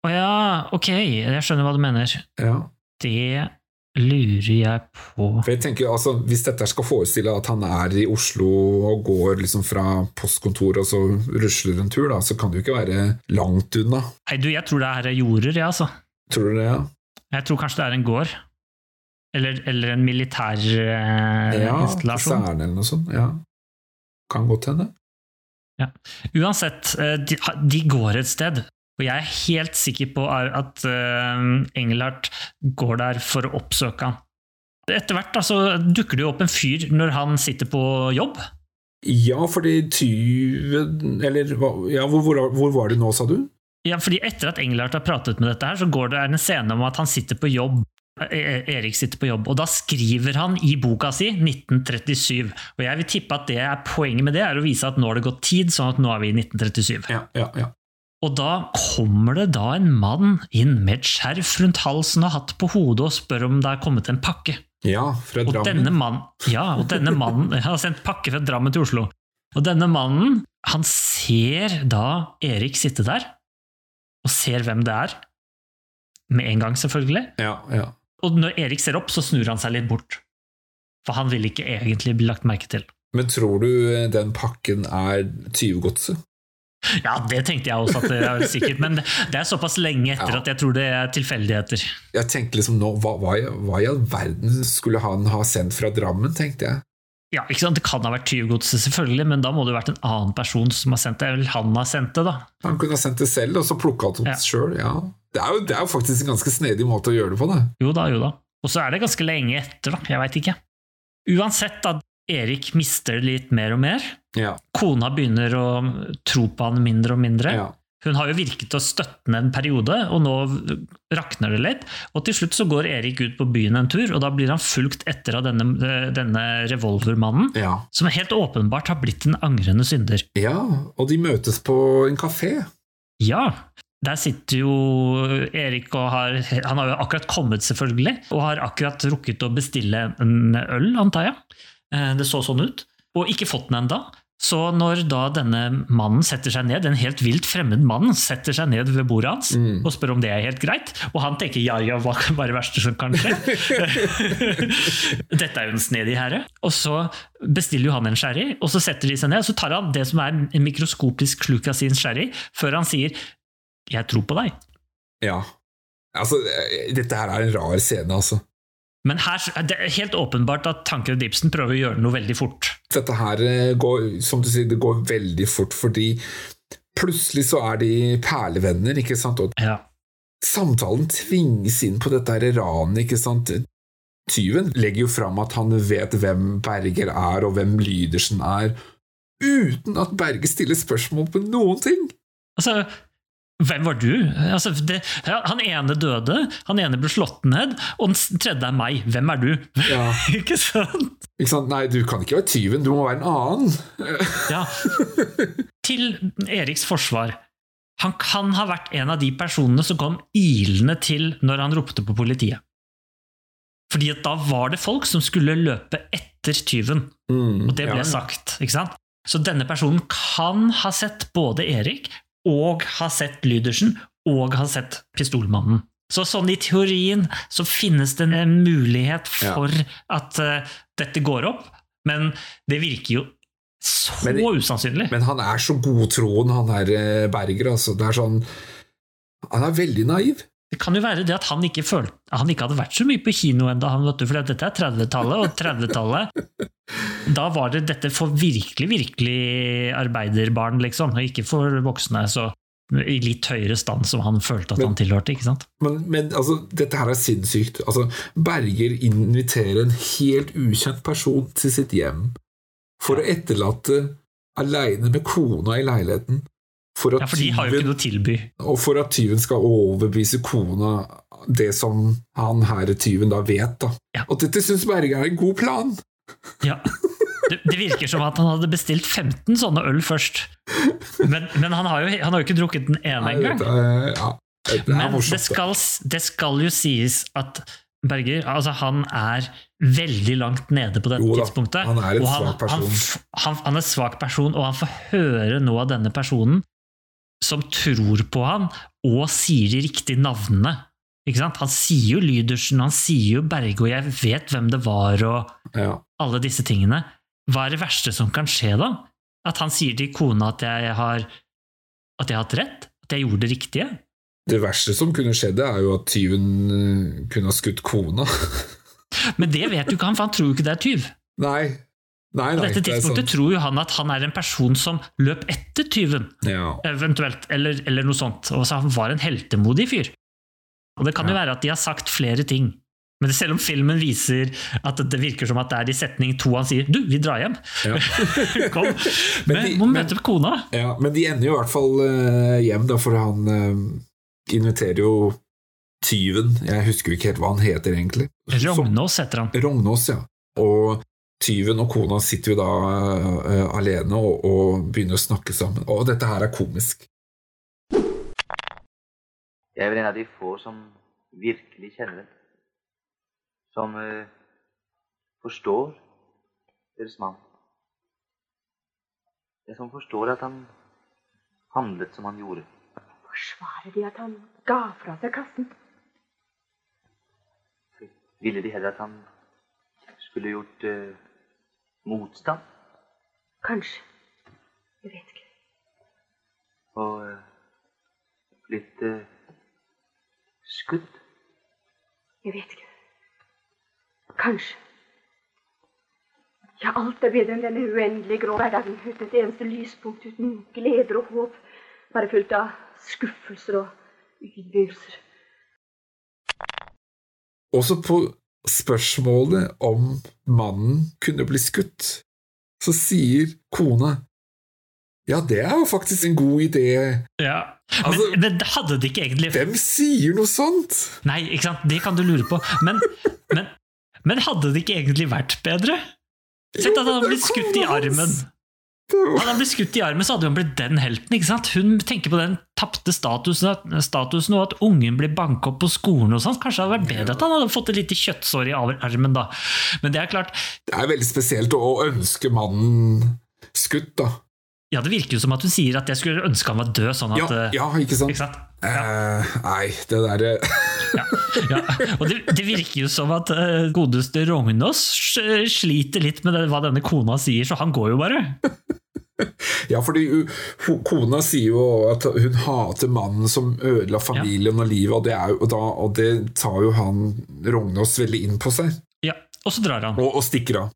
Å ja, ok, jeg skjønner hva du mener. Ja. Det lurer jeg på For jeg tenker, altså, Hvis dette skal forestille at han er i Oslo og går liksom fra postkontoret og så rusler en tur, da, så kan det jo ikke være langt unna. Nei, du, jeg tror det er jorder, jeg, altså. Tror du det? Ja, Jeg tror kanskje det er en gård. Eller, eller en militær eh, ja installasjon. Kaserne eller noe sånt. Ja. Kan godt hende. Uansett, eh, de, de går et sted. Og jeg er helt sikker på at uh, Engelhardt går der for å oppsøke han. Etter hvert altså, dukker det jo opp en fyr når han sitter på jobb. Ja, fordi tyven Eller ja, hvor, hvor, hvor var det nå, sa du? Ja, fordi Etter at Engelhardt har pratet med dette, her, så går det en scene om at han sitter på jobb. E- Erik sitter på jobb, og da skriver han i boka si 1937. Og jeg vil tippe at det er poenget med det er å vise at nå har det gått tid, sånn at nå er vi i 1937. Ja, ja, ja. Og da kommer det da en mann inn med et skjerf rundt halsen og hatt på hodet og spør om det er kommet en pakke. Ja, fra Og denne, Drammen. mann, ja, og denne mannen [laughs] har sendt pakke fra Drammen til Oslo. Og denne mannen, han ser da Erik sitte der, og ser hvem det er. Med en gang, selvfølgelig. Ja, ja. Og når Erik ser opp, så snur han seg litt bort. For han vil ikke egentlig bli lagt merke til. Men tror du eh, den pakken er tyvegodset? Ja, det tenkte jeg også at det er sikkert, men det er såpass lenge etter Ja. at jeg tror det er tilfeldigheter. Jeg tenkte liksom nå, hva, hva, hva i all verden skulle han ha sendt fra Drammen, tenkte jeg. Ja, ikke sant? Det kan ha vært tyvgodset, selvfølgelig, men da må det ha vært en annen person som har sendt det. Eller han har sendt det, da. Han kunne ha sendt det selv, og så plukka det Ja. sjøl. Ja. Det, er jo- det er jo faktisk en ganske snedig måte å gjøre det på. det. Jo da, jo da. Og så er det ganske lenge etter, da. Jeg veit ikke. Uansett, da. Erik mister det litt mer og mer. Ja, Kona begynner å tro på han mindre og mindre. ja. Hun har jo virket å støtte ned en periode, og nå rakner det litt. Og til slutt så går Erik ut på byen en tur, og da blir han fulgt etter av denne, denne revolvermannen, ja. som helt åpenbart har blitt en angrende synder. ja, og de møtes på en kafé. Ja, Der sitter jo Erik og har Han har jo akkurat kommet, selvfølgelig, og har akkurat rukket å bestille en øl, antar jeg. Eh, Det så sånn ut. Og ikke fått den enda. Så når da denne mannen setter seg ned, en helt vilt fremmed mann setter seg ned ved bordet hans og spør om det er helt greit, og han tenker ja, ja, hva kan være det verste som kan skje? [laughs] Dette er jo en snedig herre. Og så bestiller jo han en sherry, og så setter de seg ned, og så tar han det som er en mikroskopisk sluk av sin sherry, før han sier 'jeg tror på deg'. Ja. Altså, eh, dette her er en rar scene, altså. Men her det er helt åpenbart at Tankred Ibsen prøver å gjøre noe veldig fort. Dette her eh, går, som du sier, det går veldig fort, fordi plutselig så er de perlevenner, ikke sant? Og Ja. samtalen tvinges inn på dette her ranet, ikke sant? Tyven legger jo fram at han vet hvem Berger er, og hvem Lydersen er, uten at Berger stiller spørsmål på noen ting. Altså, hvem var du? Altså, det, ja, han ene døde, han ene ble slått ned, og den tredje er meg. Hvem er du? Ja. [laughs] ikke sant? Ikke sant? Nei, du kan ikke være tyven, du må være en annen. [laughs] Ja. Til Eriks forsvar. Han kan ha vært en av de personene som kom ilende til når han ropte på politiet. Fordi at da var det folk som skulle løpe etter tyven. Mm, Og det ble ja. sagt. ikke sant? Så denne personen kan ha sett både Erik og har sett Lydersen og har sett Pistolmannen. Så sånn i teorien så finnes det en mulighet Ja. for at uh, dette går opp, men det virker jo så Men- usannsynlig. Men han er så godtroen, han her eh, Berger. Altså. Er sånn Han er veldig naiv. Det kan jo være det at han ikke, følte, han ikke hadde vært så mye på kino ennå, for dette er 30-tallet, og 30-tallet [laughs] Da var det dette for virkelig, virkelig arbeiderbarn, liksom, og ikke for voksne. så i litt høyere stand som han følte at Men- han tilhørte. ikke sant? Men, men altså, dette her er sinnssykt. Altså, Berger inviterer en helt ukjent person til sitt hjem for å etterlate aleine med kona i leiligheten. For at Ja, For de har jo ikke noe å tilby. Og for at tyven skal overbevise kona det som han herre tyven da vet. da. Ja. Og dette syns Berger er en god plan. Ja. Det, det virker som at han hadde bestilt 15 sånne øl først. Men, men han, har jo, han har jo ikke drukket den ene engang. ja, det Men det skal, det skal jo sies at Berger altså han er veldig langt nede på dette Jo tidspunktet. han er en og svak person. Han, han, han er svak person, og han får høre noe av denne personen som tror på han, og sier de riktige navnene. Han sier jo Lydersen, han sier jo Berge, og jeg vet hvem det var, og Ja. alle disse tingene. Hva er det verste som kan skje da? At han sier til kona at jeg har, at jeg har hatt rett? At jeg gjorde det riktige? Det verste som kunne skjedd, det er jo at tyven eh, kunne ha skutt kona. [laughs] Men det vet jo ikke han, for han tror jo ikke det er tyv. Nei. Nei, På nei, dette det er tidspunktet sant. tror jo han at han er en person som løp etter tyven, Ja. eventuelt, eller, eller noe sånt. Og så han var en heltemodig fyr. Og det kan jo være at de har sagt flere ting. Men selv om filmen viser at det virker som at det er i setning to han sier 'du, vi drar hjem', Ja. [laughs] kom, [laughs] Men men, de- må men- kona. ja, men de ender jo i hvert fall uh, hjem, da, for han uh, inviterer jo tyven Jeg husker jo ikke helt hva han heter, egentlig. Rognås heter han. Rognås, ja. Og tyven og kona sitter jo da uh, alene og, og begynner å snakke sammen. Og dette her er komisk. Jeg er vel en av de få som virkelig kjenner det. Som uh, forstår deres mann. Jeg som forstår at han handlet som han gjorde. Forsvarer de at han ga fra seg kassen? Ville de heller at han skulle gjort eh, motstand Kanskje. Jeg vet ikke. og litt uh, skudd? Jeg vet ikke. Kanskje. Ja, alt er bedre enn denne uendelige grå hverdagen uten et eneste lyspunkt, uten gleder og håp. Bare fullt av skuffelser og ydmykelser. Også på spørsmålet om mannen kunne bli skutt, så sier kona ja, det er jo faktisk en god idé. Ja. Altså- men, men hadde det ikke egentlig Hvem sier noe sånt? Nei, ikke sant? det kan du lure på. Men, men, men hadde det ikke egentlig vært bedre? Sett at han hadde blitt skutt i armen. Hadde han blitt skutt i armen, så hadde han blitt den helten. ikke sant? Hun tenker på den tapte statusen, statusen, og at ungen blir banka opp på skolen. og sånt. Kanskje det hadde vært bedre at han hadde fått et lite kjøttsår i armen. da. Men det er klart, Det er veldig spesielt å ønske mannen skutt, da. Ja, det virker jo som at hun sier at jeg skulle ønske han var død. sånn Ja, at... ja, ja ikke sant? Ikke sant? Eh, nei, det derre [laughs] Ja, ja. Og det, det virker jo som at uh, godeste Rognås sliter litt med det, hva denne kona sier, så han går jo bare. [laughs] Ja, fordi kona sier jo at hun hater mannen som ødela familien og livet, og det, er jo, og da, og det tar jo han Rognås veldig inn på seg, Ja, Og så drar han. og, og stikker av.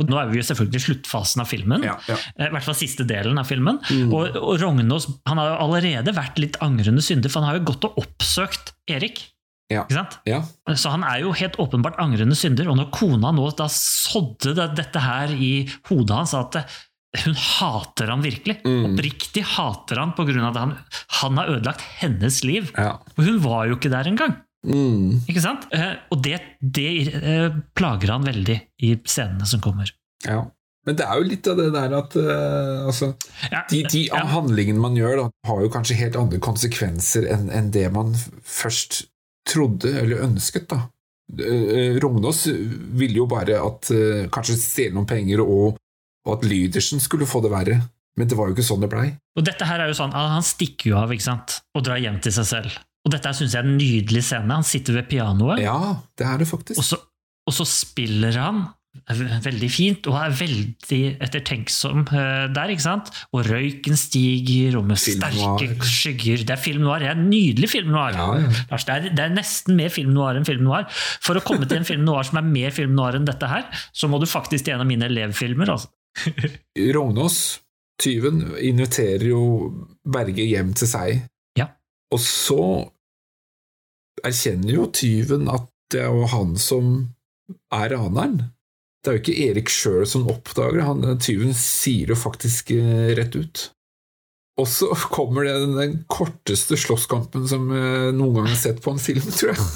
Og nå er vi jo selvfølgelig i sluttfasen av filmen. Ja, ja. Eh, I hvert fall siste delen av filmen. Og, og Rognås han har jo allerede vært litt angrende synder, for han har jo gått og oppsøkt Erik. Ja. Ja. Så han er jo helt åpenbart angrende synder. Og når kona nå da sådde dette her i hodet hans, at hun hater han virkelig. Oppriktig hater han pga. at han, han har ødelagt hennes liv. ja. Og hun var jo ikke der engang. Mm, Ikke sant? Eh, Og det, det eh, plager han veldig i scenene som kommer. ja. Men det er jo litt av det der at uh, altså, Ja, de, de ja. handlingene man gjør, da, har jo kanskje helt andre konsekvenser enn enn det man først trodde eller ønsket. da. Uh, Rognås ville jo bare at uh, kanskje stjele noen penger, og, og at Lydersen skulle få det verre. Men det var jo ikke sånn det blei. Og dette her er jo sånn, Han stikker jo av ikke sant? og drar hjem til seg selv. Og dette syns jeg er en nydelig scene. Han sitter ved pianoet, Ja, det er det faktisk. og, så, og så spiller han veldig fint og er veldig ettertenksom eh, der. ikke sant? Og røyken stiger, og med Film sterke skygger. Det er film noir. Det er en nydelig film noir. Ja, ja. Lars, det, er, det er nesten mer film noir enn film noir. For å komme til en film noir som er mer film noir enn dette her, så må du faktisk til en av mine elevfilmer. altså. Rognås, tyven, inviterer jo Berge hjem til seg. Og så erkjenner jo tyven at det er jo han som er raneren. Det er jo ikke Erik sjøl som oppdager det, tyven sier jo faktisk eh, rett ut. Og så kommer det den, den korteste slåsskampen som eh, noen gang har sett på en film, tror jeg.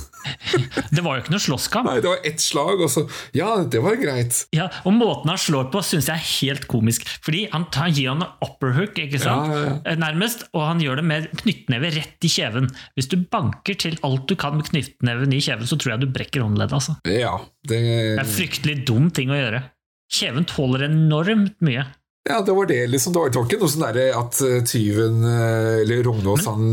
Det var jo ikke noe slåsskamp. Nei, det var ett slag, og så Ja, det var greit. Ja, og måten han slår på, syns jeg er helt komisk. Fordi han, han gir han en upperhook, ikke sant? Ja, ja, ja. Eh, nærmest, og han gjør det med knyttneve rett i kjeven. Hvis du banker til alt du kan med knyttneven i kjeven, så tror jeg du brekker håndleddet. Altså. Ja, det Det er en fryktelig dum ting å gjøre. Kjeven tåler enormt mye. Ja, det var det, liksom. Det var, det var ikke noe sånn derre at eh, tyven, eh, eller Rognås, han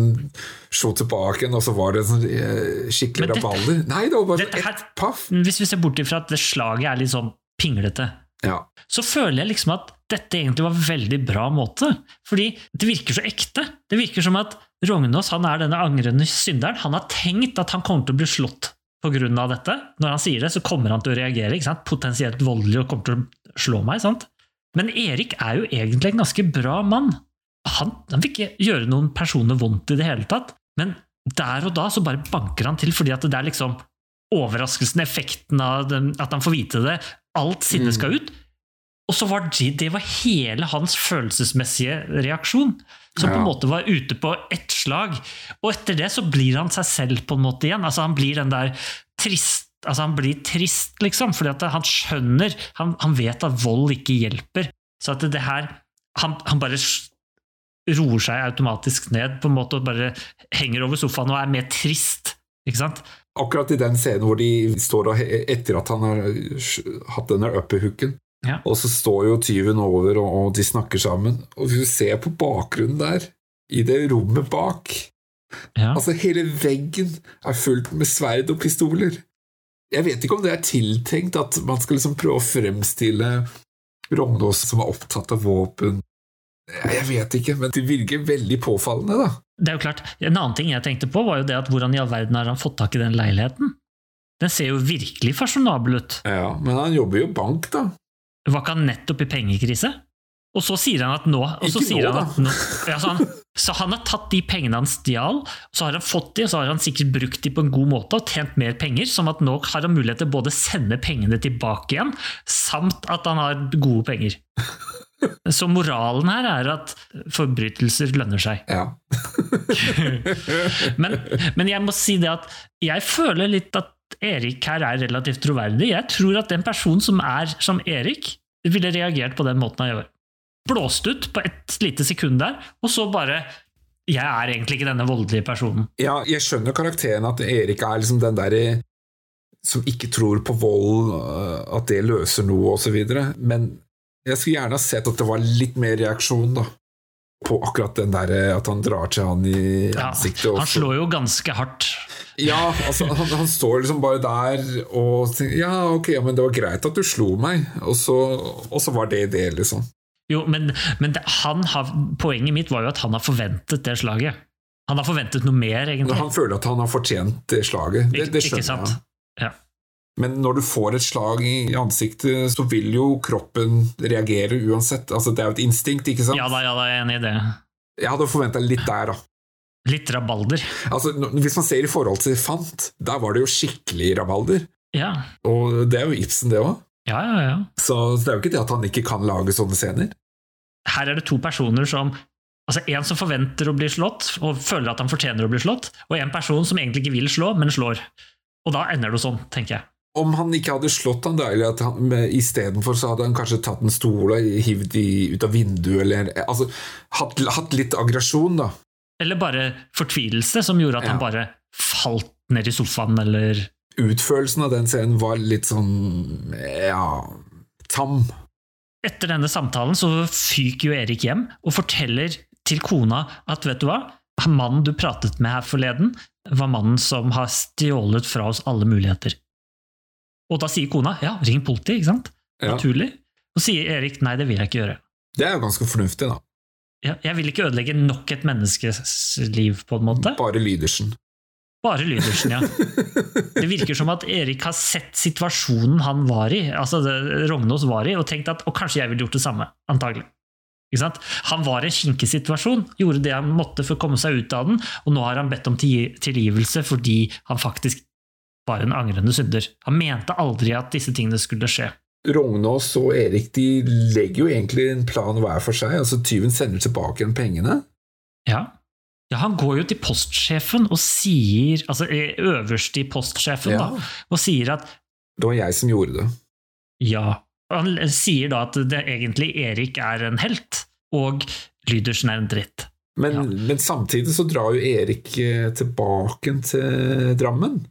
slo tilbake igjen, og så var det sånn eh, skikkelig rabalder. Nei, det var bare dette et paff. Hvis vi ser bort ifra at det slaget er litt sånn pinglete, Ja. så føler jeg liksom at dette egentlig var en veldig bra måte. Fordi det virker så ekte. Det virker som at Rognås han er denne angrende synderen. Han har tenkt at han kommer til å bli slått pga. dette. Når han sier det, så kommer han til å reagere. ikke sant? Potensielt voldelig og kommer til å slå meg. sant? Men Erik er jo egentlig en ganske bra mann. Han, han vil ikke gjøre noen personer vondt i det hele tatt. Men der og da så bare banker han til, fordi at det er liksom overraskelsen, effekten av at han får vite det. Alt sinnet skal ut. Og så var det, det var hele hans følelsesmessige reaksjon, som på en måte var ute på ett slag. Og etter det så blir han seg selv på en måte igjen. Altså Han blir den der trist Altså Han blir trist, liksom, fordi han skjønner Han, han vet at vold ikke hjelper. Så at det her Han, han bare roer seg automatisk ned på en måte og bare henger over sofaen og er mer trist. Ikke sant? Akkurat i den scenen hvor de står og, etter at han har hatt denne upperhooken, Ja. og så står jo tyven over, og, og de snakker sammen, og hvis du ser på bakgrunnen der, i det rommet bak Ja. Altså, hele veggen er fullt med sverd og pistoler. Jeg vet ikke om det er tiltenkt at man skal liksom prøve å fremstille Rognås som er opptatt av våpen. Jeg vet ikke, men det virker veldig påfallende, da. Det er jo klart, En annen ting jeg tenkte på, var jo det at hvordan i all verden har han fått tak i den leiligheten? Den ser jo virkelig fasjonabel ut. Ja, Men han jobber jo bank, da. Var ikke han nettopp i pengekrise? Og så sier han at nå og så Ikke sier nå, han at nå, ja, så, han, så han har tatt de pengene han stjal, så har han fått de, og så har han sikkert brukt de på en god måte og tjent mer penger, sånn at nå har han mulighet til både sende pengene tilbake igjen, samt at han har gode penger. [laughs] Så moralen her er at forbrytelser lønner seg. Ja. [laughs] Men, men jeg må si det at jeg føler litt at Erik her er relativt troverdig. Jeg tror at den personen som er som Erik, ville reagert på den måten han gjør. Blåst ut på et lite sekund der, og så bare Jeg er egentlig ikke denne voldelige personen. Ja, jeg skjønner karakteren at Erik er liksom den derre som ikke tror på vold, øh, at det løser noe, osv. Men jeg skulle gjerne ha sett at det var litt mer reaksjon, da. På akkurat den der at han drar til han i Ja, ansiktet. han også. slår jo ganske hardt. Ja, altså, han, han står liksom bare der og tenker Ja, ok, men det var greit at du slo meg, og så, og så var det det, liksom. Jo, men, men det, han har, poenget mitt var jo at han har forventet det slaget. Han har forventet noe mer, egentlig. Han føler at han har fortjent det slaget. Det, det skjønner jeg. Ja. Men når du får et slag i ansiktet, så vil jo kroppen reagere uansett. Altså, det er jo et instinkt, ikke sant? ja da, ja da, jeg er enig i det. Jeg hadde forventa litt der, da. Litt rabalder. Altså, hvis man ser i forhold til Fant, der var det jo skikkelig rabalder. Ja, Og det er jo Ibsen, det òg. ja, ja. ja. Så det er jo ikke det at han ikke kan lage sånne scener. Her er det to personer som Altså En som forventer å bli slått og føler at han fortjener å bli slått, og en person som egentlig ikke vil slå, men slår. Og da ender det sånn, tenker jeg. Om han ikke hadde slått han eller at han istedenfor så hadde han kanskje tatt en stol og hivd de ut av vinduet, eller altså hatt, hatt litt aggresjon, da. Eller bare fortvilelse, som gjorde at Ja. han bare falt ned i sofaen, eller Utførelsen av den scenen var litt sånn ja tam. Etter denne samtalen så fyker jo Erik hjem og forteller til kona at vet du hva, mannen du pratet med her forleden, var mannen som har stjålet fra oss alle muligheter. Og da sier kona ja, ring politiet, ikke sant? Ja. Naturlig. Og sier Erik nei, det vil jeg ikke gjøre. Det er jo ganske fornuftig, da. Ja, Jeg vil ikke ødelegge nok et menneskes liv, på en måte. Bare Lydersen. Bare Lydersen, ja. Det virker som at Erik har sett situasjonen han var i, altså Rognås var i, og tenkt at og kanskje jeg ville gjort det samme. Antagelig. Ikke sant? Han var i en kinkig situasjon, gjorde det han måtte for å komme seg ut av den, og nå har han bedt om tilgivelse fordi han faktisk var en angrende synder. Han mente aldri at disse tingene skulle skje. Rognås og Erik de legger jo egentlig en plan hver for seg. altså Tyven sender tilbake igjen pengene. Ja. Ja, han går jo til postsjefen og sier, altså øverst i postsjefen, Ja. da, og sier at Det var jeg som gjorde det. Ja. Han sier da at det egentlig Erik er en helt, og Lydersen er en dritt. Men, Ja. men samtidig så drar jo Erik eh, tilbake til Drammen.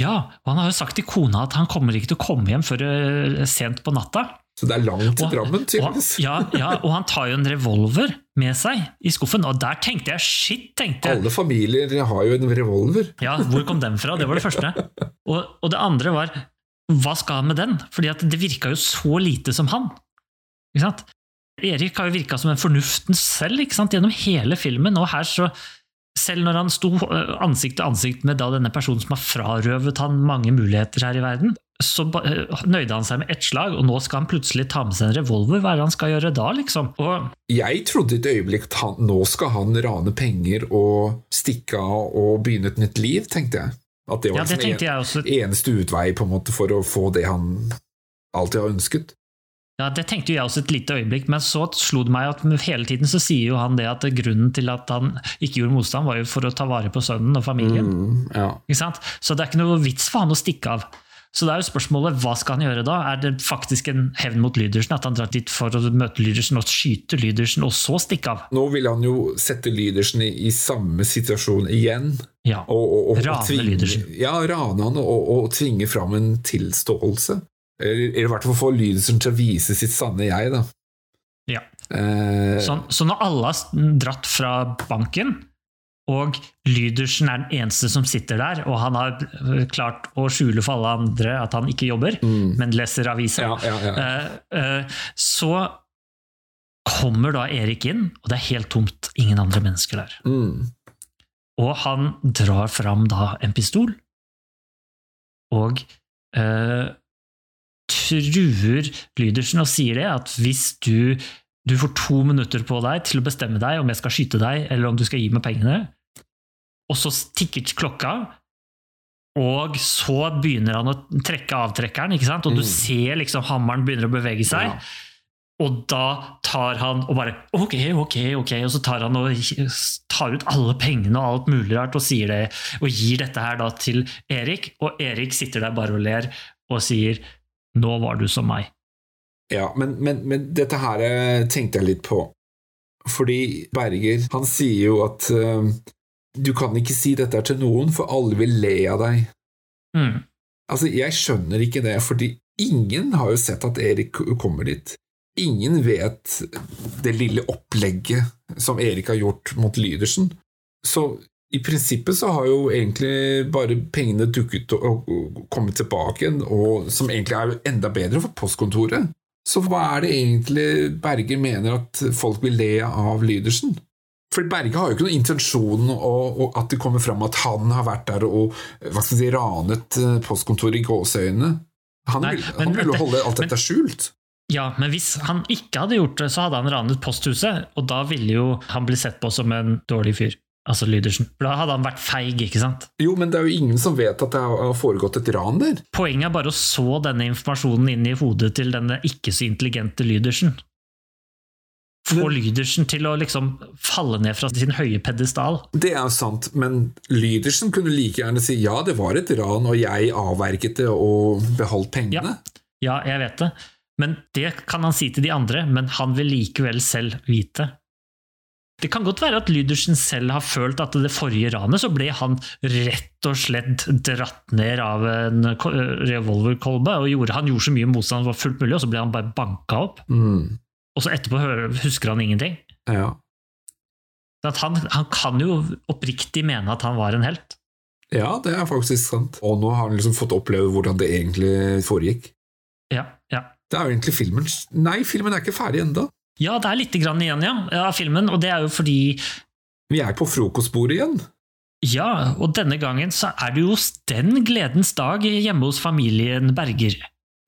Ja, og han har jo sagt til kona at han kommer ikke til å komme hjem før eh, sent på natta. Så det er langt til Drammen, Og, tydeligvis. [laughs] ja, ja, og han tar jo en revolver med seg i skuffen, og der tenkte jeg shit, tenkte jeg. Alle familier har jo en revolver. Ja, hvor kom den fra? Det var det første. [laughs] Og, og det andre var, hva skal han med den? Fordi at det virka jo så lite som han. Ikke sant? Erik har jo virka som en fornuften selv ikke sant? gjennom hele filmen, og her så selv når han sto øh, ansikt til ansikt med da denne personen som har frarøvet han mange muligheter her i verden, så øh, nøyde han seg med ett slag, og nå skal han plutselig ta med seg en revolver. Hva er det han skal gjøre da, liksom? Og Jeg trodde et øyeblikk at han, nå skal han rane penger og stikke av og begynne et nytt liv, tenkte jeg. At det var ja, det en, jeg også. eneste utvei på en måte for å få det han alltid har ønsket. Ja, Det tenkte jeg også et lite øyeblikk, men så slo det meg at hele tiden så sier jo han det at grunnen til at han ikke gjorde motstand, var jo for å ta vare på sønnen og familien. Mm, ja. Ikke sant? Så det er ikke noe vits for han å stikke av. Så det er jo spørsmålet, hva skal han gjøre da? Er det faktisk en hevn mot Lydersen, at han drar dit for å møte Lydersen og skyte Lydersen, og så stikke av? Nå vil han jo sette Lydersen i, i samme situasjon igjen. Ja. Og, og, og, Rane tvinge, Lydersen. Ja, rane han og, og tvinge fram en tilståelse. Eller, eller i hvert fall få Lydersen til å vise sitt sanne jeg, da. Ja. Eh, Så, så når alle har dratt fra banken, og Lydersen er den eneste som sitter der, og han har klart å skjule for alle andre at han ikke jobber, men leser aviser, ja, ja, ja. uh, uh, så kommer da Erik inn, og det er helt tomt. Ingen andre mennesker der. Mm. Og han drar fram da en pistol, og uh, truer Lydersen og sier det, at hvis du, du får to minutter på deg til å bestemme deg om jeg skal skyte deg, eller om du skal gi meg pengene, og så tikker klokka, og så begynner han å trekke avtrekkeren, ikke sant? og du Mm. ser liksom hammeren begynner å bevege seg. Ja. Og da tar han og bare Ok, ok, ok, og så tar han og tar ut alle pengene og alt mulig rart og sier det, og gir dette her da til Erik, og Erik sitter der bare og ler og sier Nå var du som meg. Ja, men, men, men dette her eh, tenkte jeg litt på. Fordi Berger, han sier jo at eh, du kan ikke si dette er til noen, for alle vil le av deg. Mm. Altså, jeg skjønner ikke det, fordi ingen har jo sett at Erik kommer dit. Ingen vet det lille opplegget som Erik har gjort mot Lydersen. Så i prinsippet så har jo egentlig bare pengene dukket og kommet tilbake igjen, og som egentlig er enda bedre for postkontoret. Så hva er det egentlig Berger mener at folk vil le av Lydersen? For Berge har jo ikke noen intensjon og at det kommer fram at han har vært der og hva skal si, ranet eh, postkontoret i gåseøynene. Han Nei, vil, han vil jo holde alt dette skjult. Ja, men hvis han ikke hadde gjort det, så hadde han ranet posthuset, og da ville jo han bli sett på som en dårlig fyr. Altså Lydersen. For da hadde han vært feig, ikke sant? Jo, men det er jo ingen som vet at det har foregått et ran der. Poenget er bare å så denne informasjonen inn i hodet til denne ikke så intelligente Lydersen. Få Lydersen til å liksom falle ned fra sin høye pedestal. Det er jo sant, men Lydersen kunne like gjerne si ja, det var et ran, og jeg avverget det og beholdt pengene. Ja, jeg vet det. Men det kan han si til de andre, men han vil likevel selv vite. Det kan godt være at Lydersen selv har følt at det forrige ranet så ble han rett og slett dratt ned av en revolverkolbe, og gjorde, han gjorde så mye motstand som var fullt mulig, og så ble han bare banka opp. Mm, Og så etterpå husker han ingenting. ja. At han, han kan jo oppriktig mene at han var en helt. ja, det er faktisk sant. Og nå har han liksom fått oppleve hvordan det egentlig foregikk. Ja, ja. Det er jo egentlig filmen Nei, filmen er ikke ferdig ennå. ja det er lite grann igjen, ja, av filmen, og det er jo fordi Vi er på frokostbordet igjen. Ja, og denne gangen så er det jo den gledens dag hjemme hos familien Berger.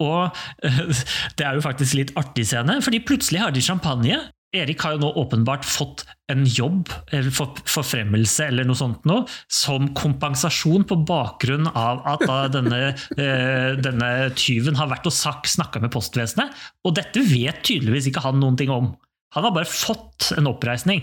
Og eh, [laughs] det er jo faktisk litt artig scene, fordi plutselig har de champagne. Erik har jo nå åpenbart fått en jobb, eller forfremmelse eller noe sånt nå, som kompensasjon på bakgrunn av at denne, [laughs] eh, denne tyven har vært og snakka med postvesenet. Og dette vet tydeligvis ikke han noen ting om. Han har bare fått en oppreisning.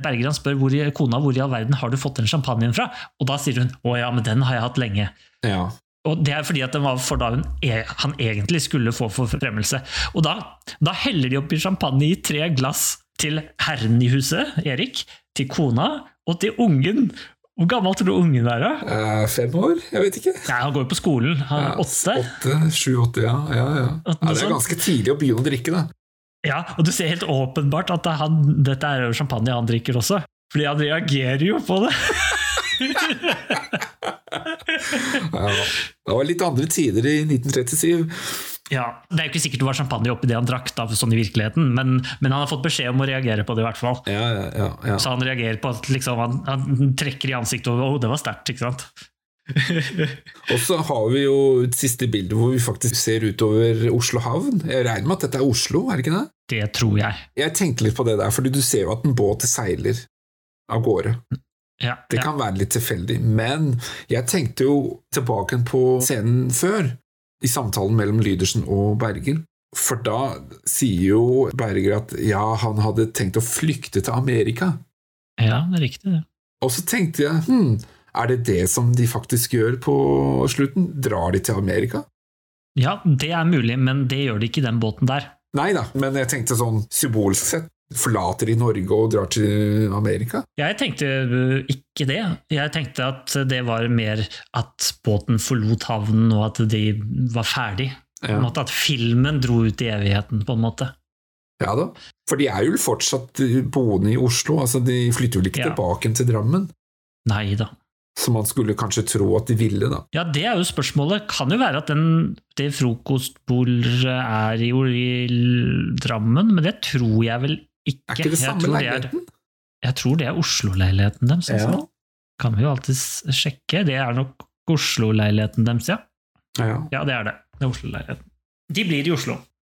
Berger han spør hvor, i- kona hvor i all verden har du fått den champagnen fra, og da sier hun å ja, men den har jeg hatt lenge. Ja. Og Det er fordi at den var for da hun, e- han egentlig skulle få forfremmelse. Og da, da heller de oppi champagne i tre glass til herren i huset, Erik, til kona og til ungen. Hvor gammel tror du ungen er? da? Eh, fem år? Jeg vet ikke. Nei, Han går jo på skolen. Han Ja, er åtte. Åtte, åtte, ja. ja, ja. ja. Det er ganske tidlig å begynne å drikke, da. Ja, Og du ser helt åpenbart at han, dette er champagne han drikker også. Fordi han reagerer jo på det. [laughs] Ja. Det var litt andre tider i 1937. Ja, Det er jo ikke sikkert det var champagne oppi det han drakk, da, sånn i virkeligheten, men, men han har fått beskjed om å reagere på det, i hvert fall. Ja, ja, ja, ja. Så han reagerer på at liksom, han, han trekker i ansiktet og oh, det var sterkt. ikke sant? [laughs] Og så har vi jo et siste bilde hvor vi faktisk ser utover Oslo havn. Jeg regner med at dette er Oslo, er det ikke det? Det tror jeg. Jeg tenkte litt på det der, fordi du ser jo at en båt seiler av gårde. Ja, Det kan være litt tilfeldig, men jeg tenkte jo tilbake på scenen før, i samtalen mellom Lydersen og Berger. For da sier jo Berger at ja, han hadde tenkt å flykte til Amerika. ja, det er riktig. det. Og så tenkte jeg hm, er det det som de faktisk gjør på slutten? Drar de til Amerika? Ja, det er mulig, men det gjør de ikke i den båten der. Nei da, men jeg tenkte sånn symbolsk sett. Forlater de Norge og drar til Amerika? Jeg tenkte øh, ikke det. Jeg tenkte at det var mer at båten forlot havnen, og at de var ferdig. Ja. måte At filmen dro ut i evigheten, på en måte. ja da. For de er jo fortsatt boende i Oslo, altså de flytter vel ikke Ja. tilbake til Drammen? Nei da. Som man skulle kanskje tro at de ville, da. Ja, det er jo spørsmålet. Kan jo være at den, det frokostbordet er jo i Drammen, men det tror jeg vel ikke. Er ikke det samme leiligheten? Jeg tror det er Oslo-leiligheten deres. altså. Ja. Kan vi jo alltids sjekke. Det er nok Oslo-leiligheten deres, ja. ja. Ja, det er det. Det er Oslo-leiligheten. De blir i Oslo.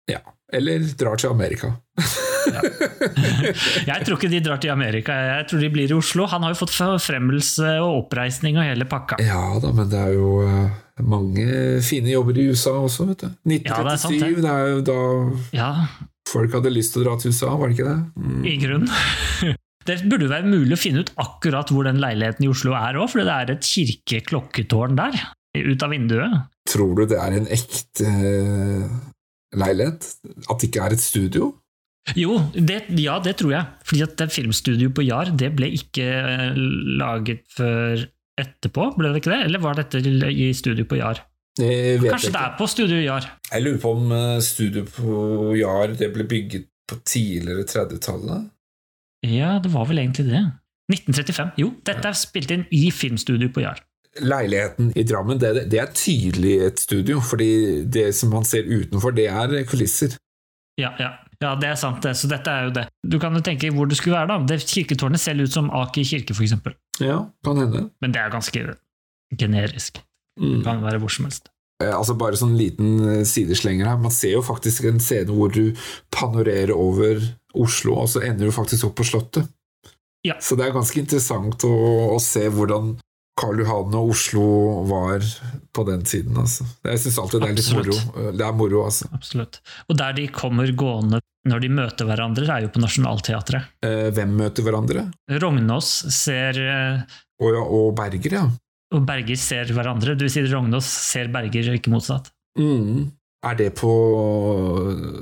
Ja. Eller drar til Amerika. [laughs] Jeg tror ikke de drar til Amerika, jeg tror de blir i Oslo. Han har jo fått forfremmelse og oppreisning og hele pakka. Ja da, men det er jo eh, mange fine jobber i USA også, vet du. 1937, Ja, det er sant, det. det er jo da Ja, folk hadde lyst til å dra til USA, var det ikke det? Mm. i grunnen. [laughs] Det burde være mulig å finne ut akkurat hvor den leiligheten i Oslo er òg, for det er et kirkeklokketårn der, ut av vinduet. Tror du det er en ekte eh, leilighet? At det ikke er et studio? Jo, det, ja, det tror jeg. Fordi at det filmstudioet på Jar det ble ikke eh, laget før etterpå, ble det ikke det? Eller var dette i studio på Jar? Vet Kanskje det er på Studio Jar. Jeg lurer på om eh, studio på Jar det ble bygget på tidligere 30-tallet? Ja, det var vel egentlig det. 1935. Jo, dette er spilt inn i filmstudio på Jar. Leiligheten i Drammen det, det er tydelig et studio, fordi det som man ser utenfor, det er kulisser. Ja, ja. ja, det er sant, det. Så dette er jo det. Du kan jo tenke hvor det skulle være, da. Det Kirketårnet ser ut som Aker kirke, for eksempel. Ja, kan hende. Men det er ganske generisk. Mm. Det kan være hvor som helst. Eh, Altså Bare sånn liten eh, sideslenger her. Man ser jo faktisk en scene hvor du panorerer over Oslo, og så ender du faktisk opp på Slottet. Ja. Så det er ganske interessant å, å se hvordan Karl Johan og Oslo var på den tiden. Altså. Jeg syns alltid det er litt moro. Det er moro, altså. Absolutt. Og der de kommer gående når de møter hverandre, er jo på Nationaltheatret. Eh, hvem møter hverandre? Rognås ser eh, Og, ja, og Berger, ja. Og Berger ser hverandre. Du sier Rognås ser Berger, ikke motsatt. Mm. Er det på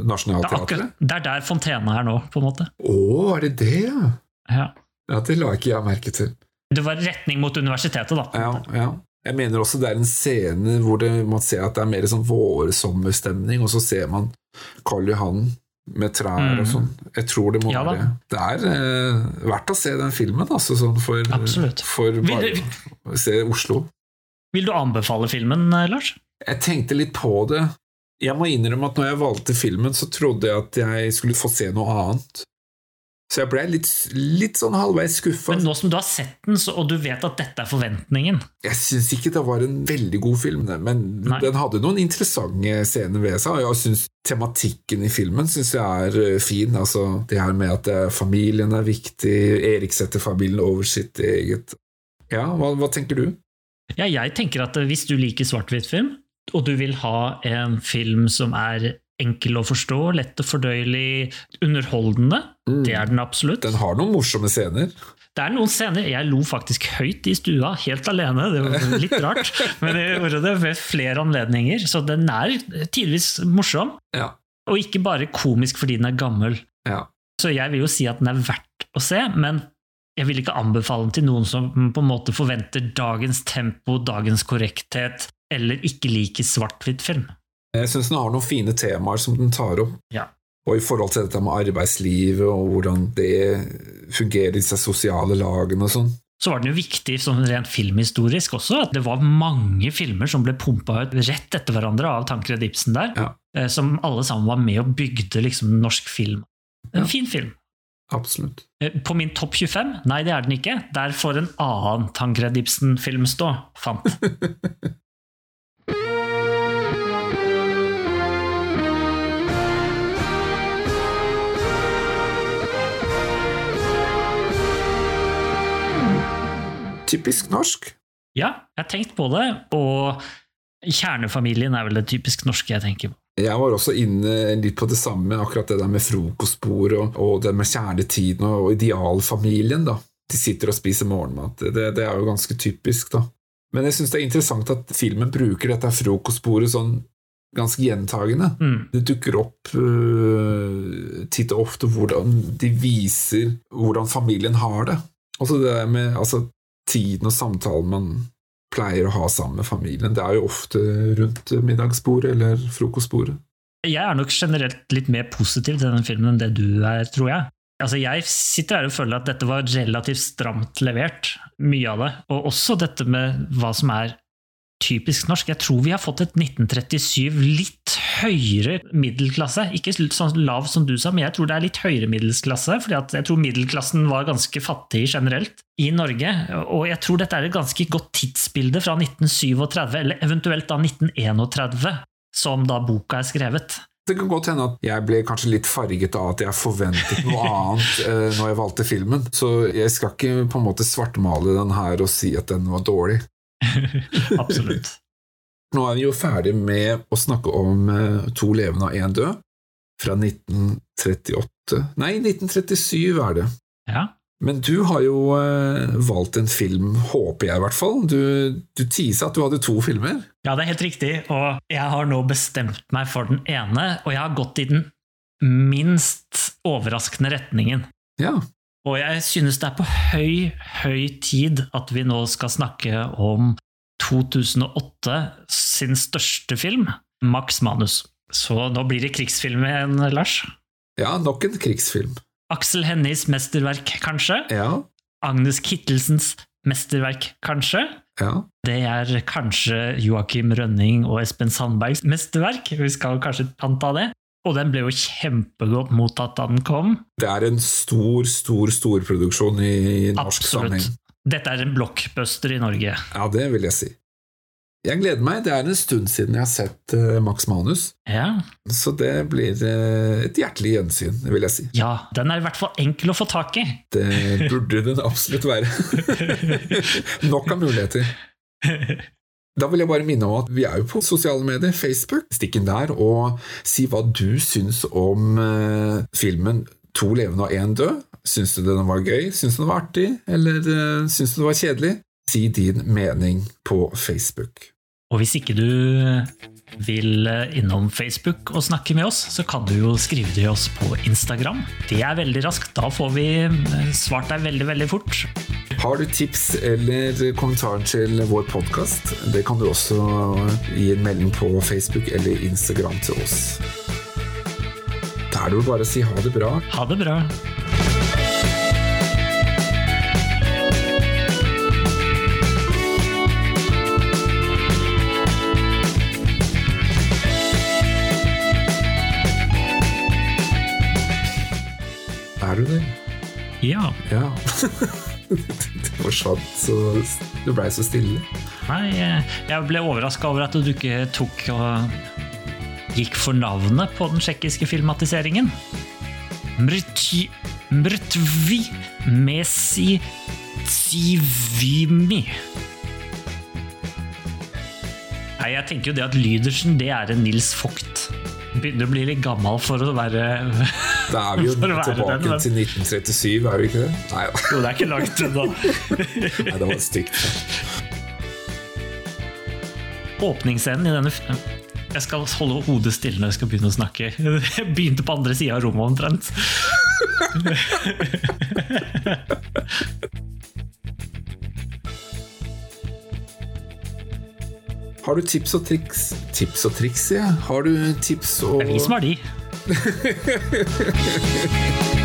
Nationaltheatret? Det, det er der fontena er nå, på en måte. Å, er det det, ja? Ja. Ja, Det la ikke jeg merke til. Det var retning mot universitetet, da. Ja, ja. Jeg mener også det er en scene hvor det, man ser at det er mer sånn vårsommerstemning, og så ser man Karl Johan med trær Mm. og sånn. Jeg tror det må Ja være Det er eh, verdt å se den filmen, altså, sånn for, Absolutt. for Vil bare du- å se Oslo. Vil du anbefale filmen, eh, Lars? Jeg tenkte litt på det. Jeg må innrømme at når jeg valgte filmen, så trodde jeg at jeg skulle få se noe annet. Så jeg ble litt, litt sånn halvveis skuffa. Men nå som du har sett den, så, og du vet at dette er forventningen Jeg syns ikke det var en veldig god film, men Nei. den hadde noen interessante scener ved seg. og Jeg synes tematikken i filmen synes jeg er eh, fin. Altså, det her med at eh, familien er viktig, Erik setter familien over sitt eget Ja, hva, hva tenker du? Ja, jeg tenker at hvis du liker svart-hvitt-film, og du vil ha en film som er enkel å forstå, lett og fordøyelig, underholdende, Mm. det er den absolutt. Den har noen morsomme scener. Det er noen scener Jeg lo faktisk høyt i stua, helt alene. Det var litt [laughs] rart, men jeg gjorde det ved flere anledninger. Så den er tidvis morsom, Ja. og ikke bare komisk fordi den er gammel. ja. Så jeg vil jo si at den er verdt å se, men jeg vil ikke anbefale den til noen som på en måte forventer dagens tempo, dagens korrekthet, eller ikke liker svart-hvitt-film. Jeg syns den har noen fine temaer som den tar opp. Ja. Og i forhold til dette med arbeidslivet og hvordan det fungerer, i disse sosiale lagene og sånn. Så var den jo viktig sånn rent filmhistorisk også, at det var mange filmer som ble pumpa ut rett etter hverandre av Tankred Ibsen der, Ja. eh, som alle sammen var med og bygde liksom norsk film. En Ja. fin film. Absolutt. Eh, På min topp 25? Nei, det er den ikke. Der får en annen Tankred Ibsen-film stå, fant. [laughs] Typisk norsk. Ja, jeg har tenkt på det, og kjernefamilien er vel det typisk norske jeg tenker på. Jeg var også inne litt på det samme, akkurat det der med frokostbord og, og det med kjernetiden og idealfamilien. da. De sitter og spiser morgenmat. Det, det er jo ganske typisk, da. Men jeg syns det er interessant at filmen bruker dette frokostbordet sånn ganske gjentagende. Mm. Det dukker opp uh, titt og ofte hvordan de viser hvordan familien har det. Altså det der med altså, tiden og samtalen man pleier å ha sammen med familien. Det er jo ofte rundt middagsbordet eller frokostbordet. Jeg er nok generelt litt mer positiv til denne filmen enn det du er, tror jeg. Altså, jeg sitter her og føler at dette var relativt stramt levert, mye av det. Og også dette med hva som er typisk norsk. Jeg tror vi har fått et 1937 litt høyere middelklasse. Ikke sånn lav som du sa, men jeg tror det er litt høyere middelsklasse. fordi jeg tror middelklassen var ganske fattig generelt i Norge. Og jeg tror dette er et ganske godt tidsbilde fra 1937, eller eventuelt da 1931, som da boka er skrevet. Det kan godt hende at jeg ble kanskje litt farget av at jeg forventet noe [laughs] annet eh, når jeg valgte filmen, så jeg skal ikke på en måte svartmale den her og si at den var dårlig. [laughs] Absolutt. Nå er vi jo ferdig med å snakke om eh, To levende og én død, fra 1938 Nei, 1937 er det. Ja. Men du har jo eh, valgt en film, håper jeg i hvert fall. Du, du tisa at du hadde to filmer. Ja, det er helt riktig, og jeg har nå bestemt meg for den ene, og jeg har gått i den minst overraskende retningen. Ja. Og jeg synes det er på høy, høy tid at vi nå skal snakke om 2008 sin største film, Max Manus. Så nå blir det krigsfilm igjen, Lars. ja, nok en krigsfilm. Aksel Hennies mesterverk, kanskje? Ja, Agnes Kittelsens mesterverk, kanskje? ja. Det er kanskje Joakim Rønning og Espen Sandbergs mesterverk. Vi skal kanskje anta det. Og den ble jo kjempegodt mottatt da den kom. Det er en stor, stor storproduksjon i, i norsk sammenheng. Absolutt. Dette er en blockbuster i Norge. Ja, det vil jeg si. Jeg gleder meg. Det er en stund siden jeg har sett eh, Max Manus, Ja. så det blir eh, et hjertelig gjensyn, vil jeg si. ja, den er i hvert fall enkel å få tak i. Det burde den absolutt være. [laughs] Nok av muligheter. [laughs] Da vil jeg bare minne om at vi er jo på sosiale medier, Facebook. Stikk inn der og si hva du syns om eh, filmen To levende og én død. Syns du den var gøy? Syns du den var artig? Eller uh, syns du den var kjedelig? Si din mening på Facebook. Og hvis ikke du vil innom Facebook og snakke med oss, så kan du jo skrive til oss på Instagram. Det er veldig raskt. Da får vi eh, svart deg veldig, veldig fort. Har du tips eller kommentarer til vår podkast? Det kan du også gi en melding på Facebook eller Instagram til oss. Da er det jo bare å si ha det bra. Ha det bra. Er du det? Ja. Ja. [laughs] det forsvant så Du blei så stille. Nei, eh, jeg ble overraska over at du ikke tok og gikk for navnet på den tsjekkiske filmatiseringen. Mrtji, mrtvi mesi tsivimi. Nei, jeg tenker jo det at Lydersen, det er en Nils Vogt. Begynner å bli litt gammel for å være [laughs] Da er vi jo tilbake den, men- til 1937, er vi ikke det? Nei da. Jo, det er ikke langt unna. [laughs] Nei, det var stygt. Åpningsscenen i denne Jeg skal holde hodet stille når jeg skal begynne å snakke. Jeg begynte på andre sida av rommet omtrent. [laughs] Har du tips og triks Tips og triks, ja. Har du tips og Det er vi som har de. [laughs]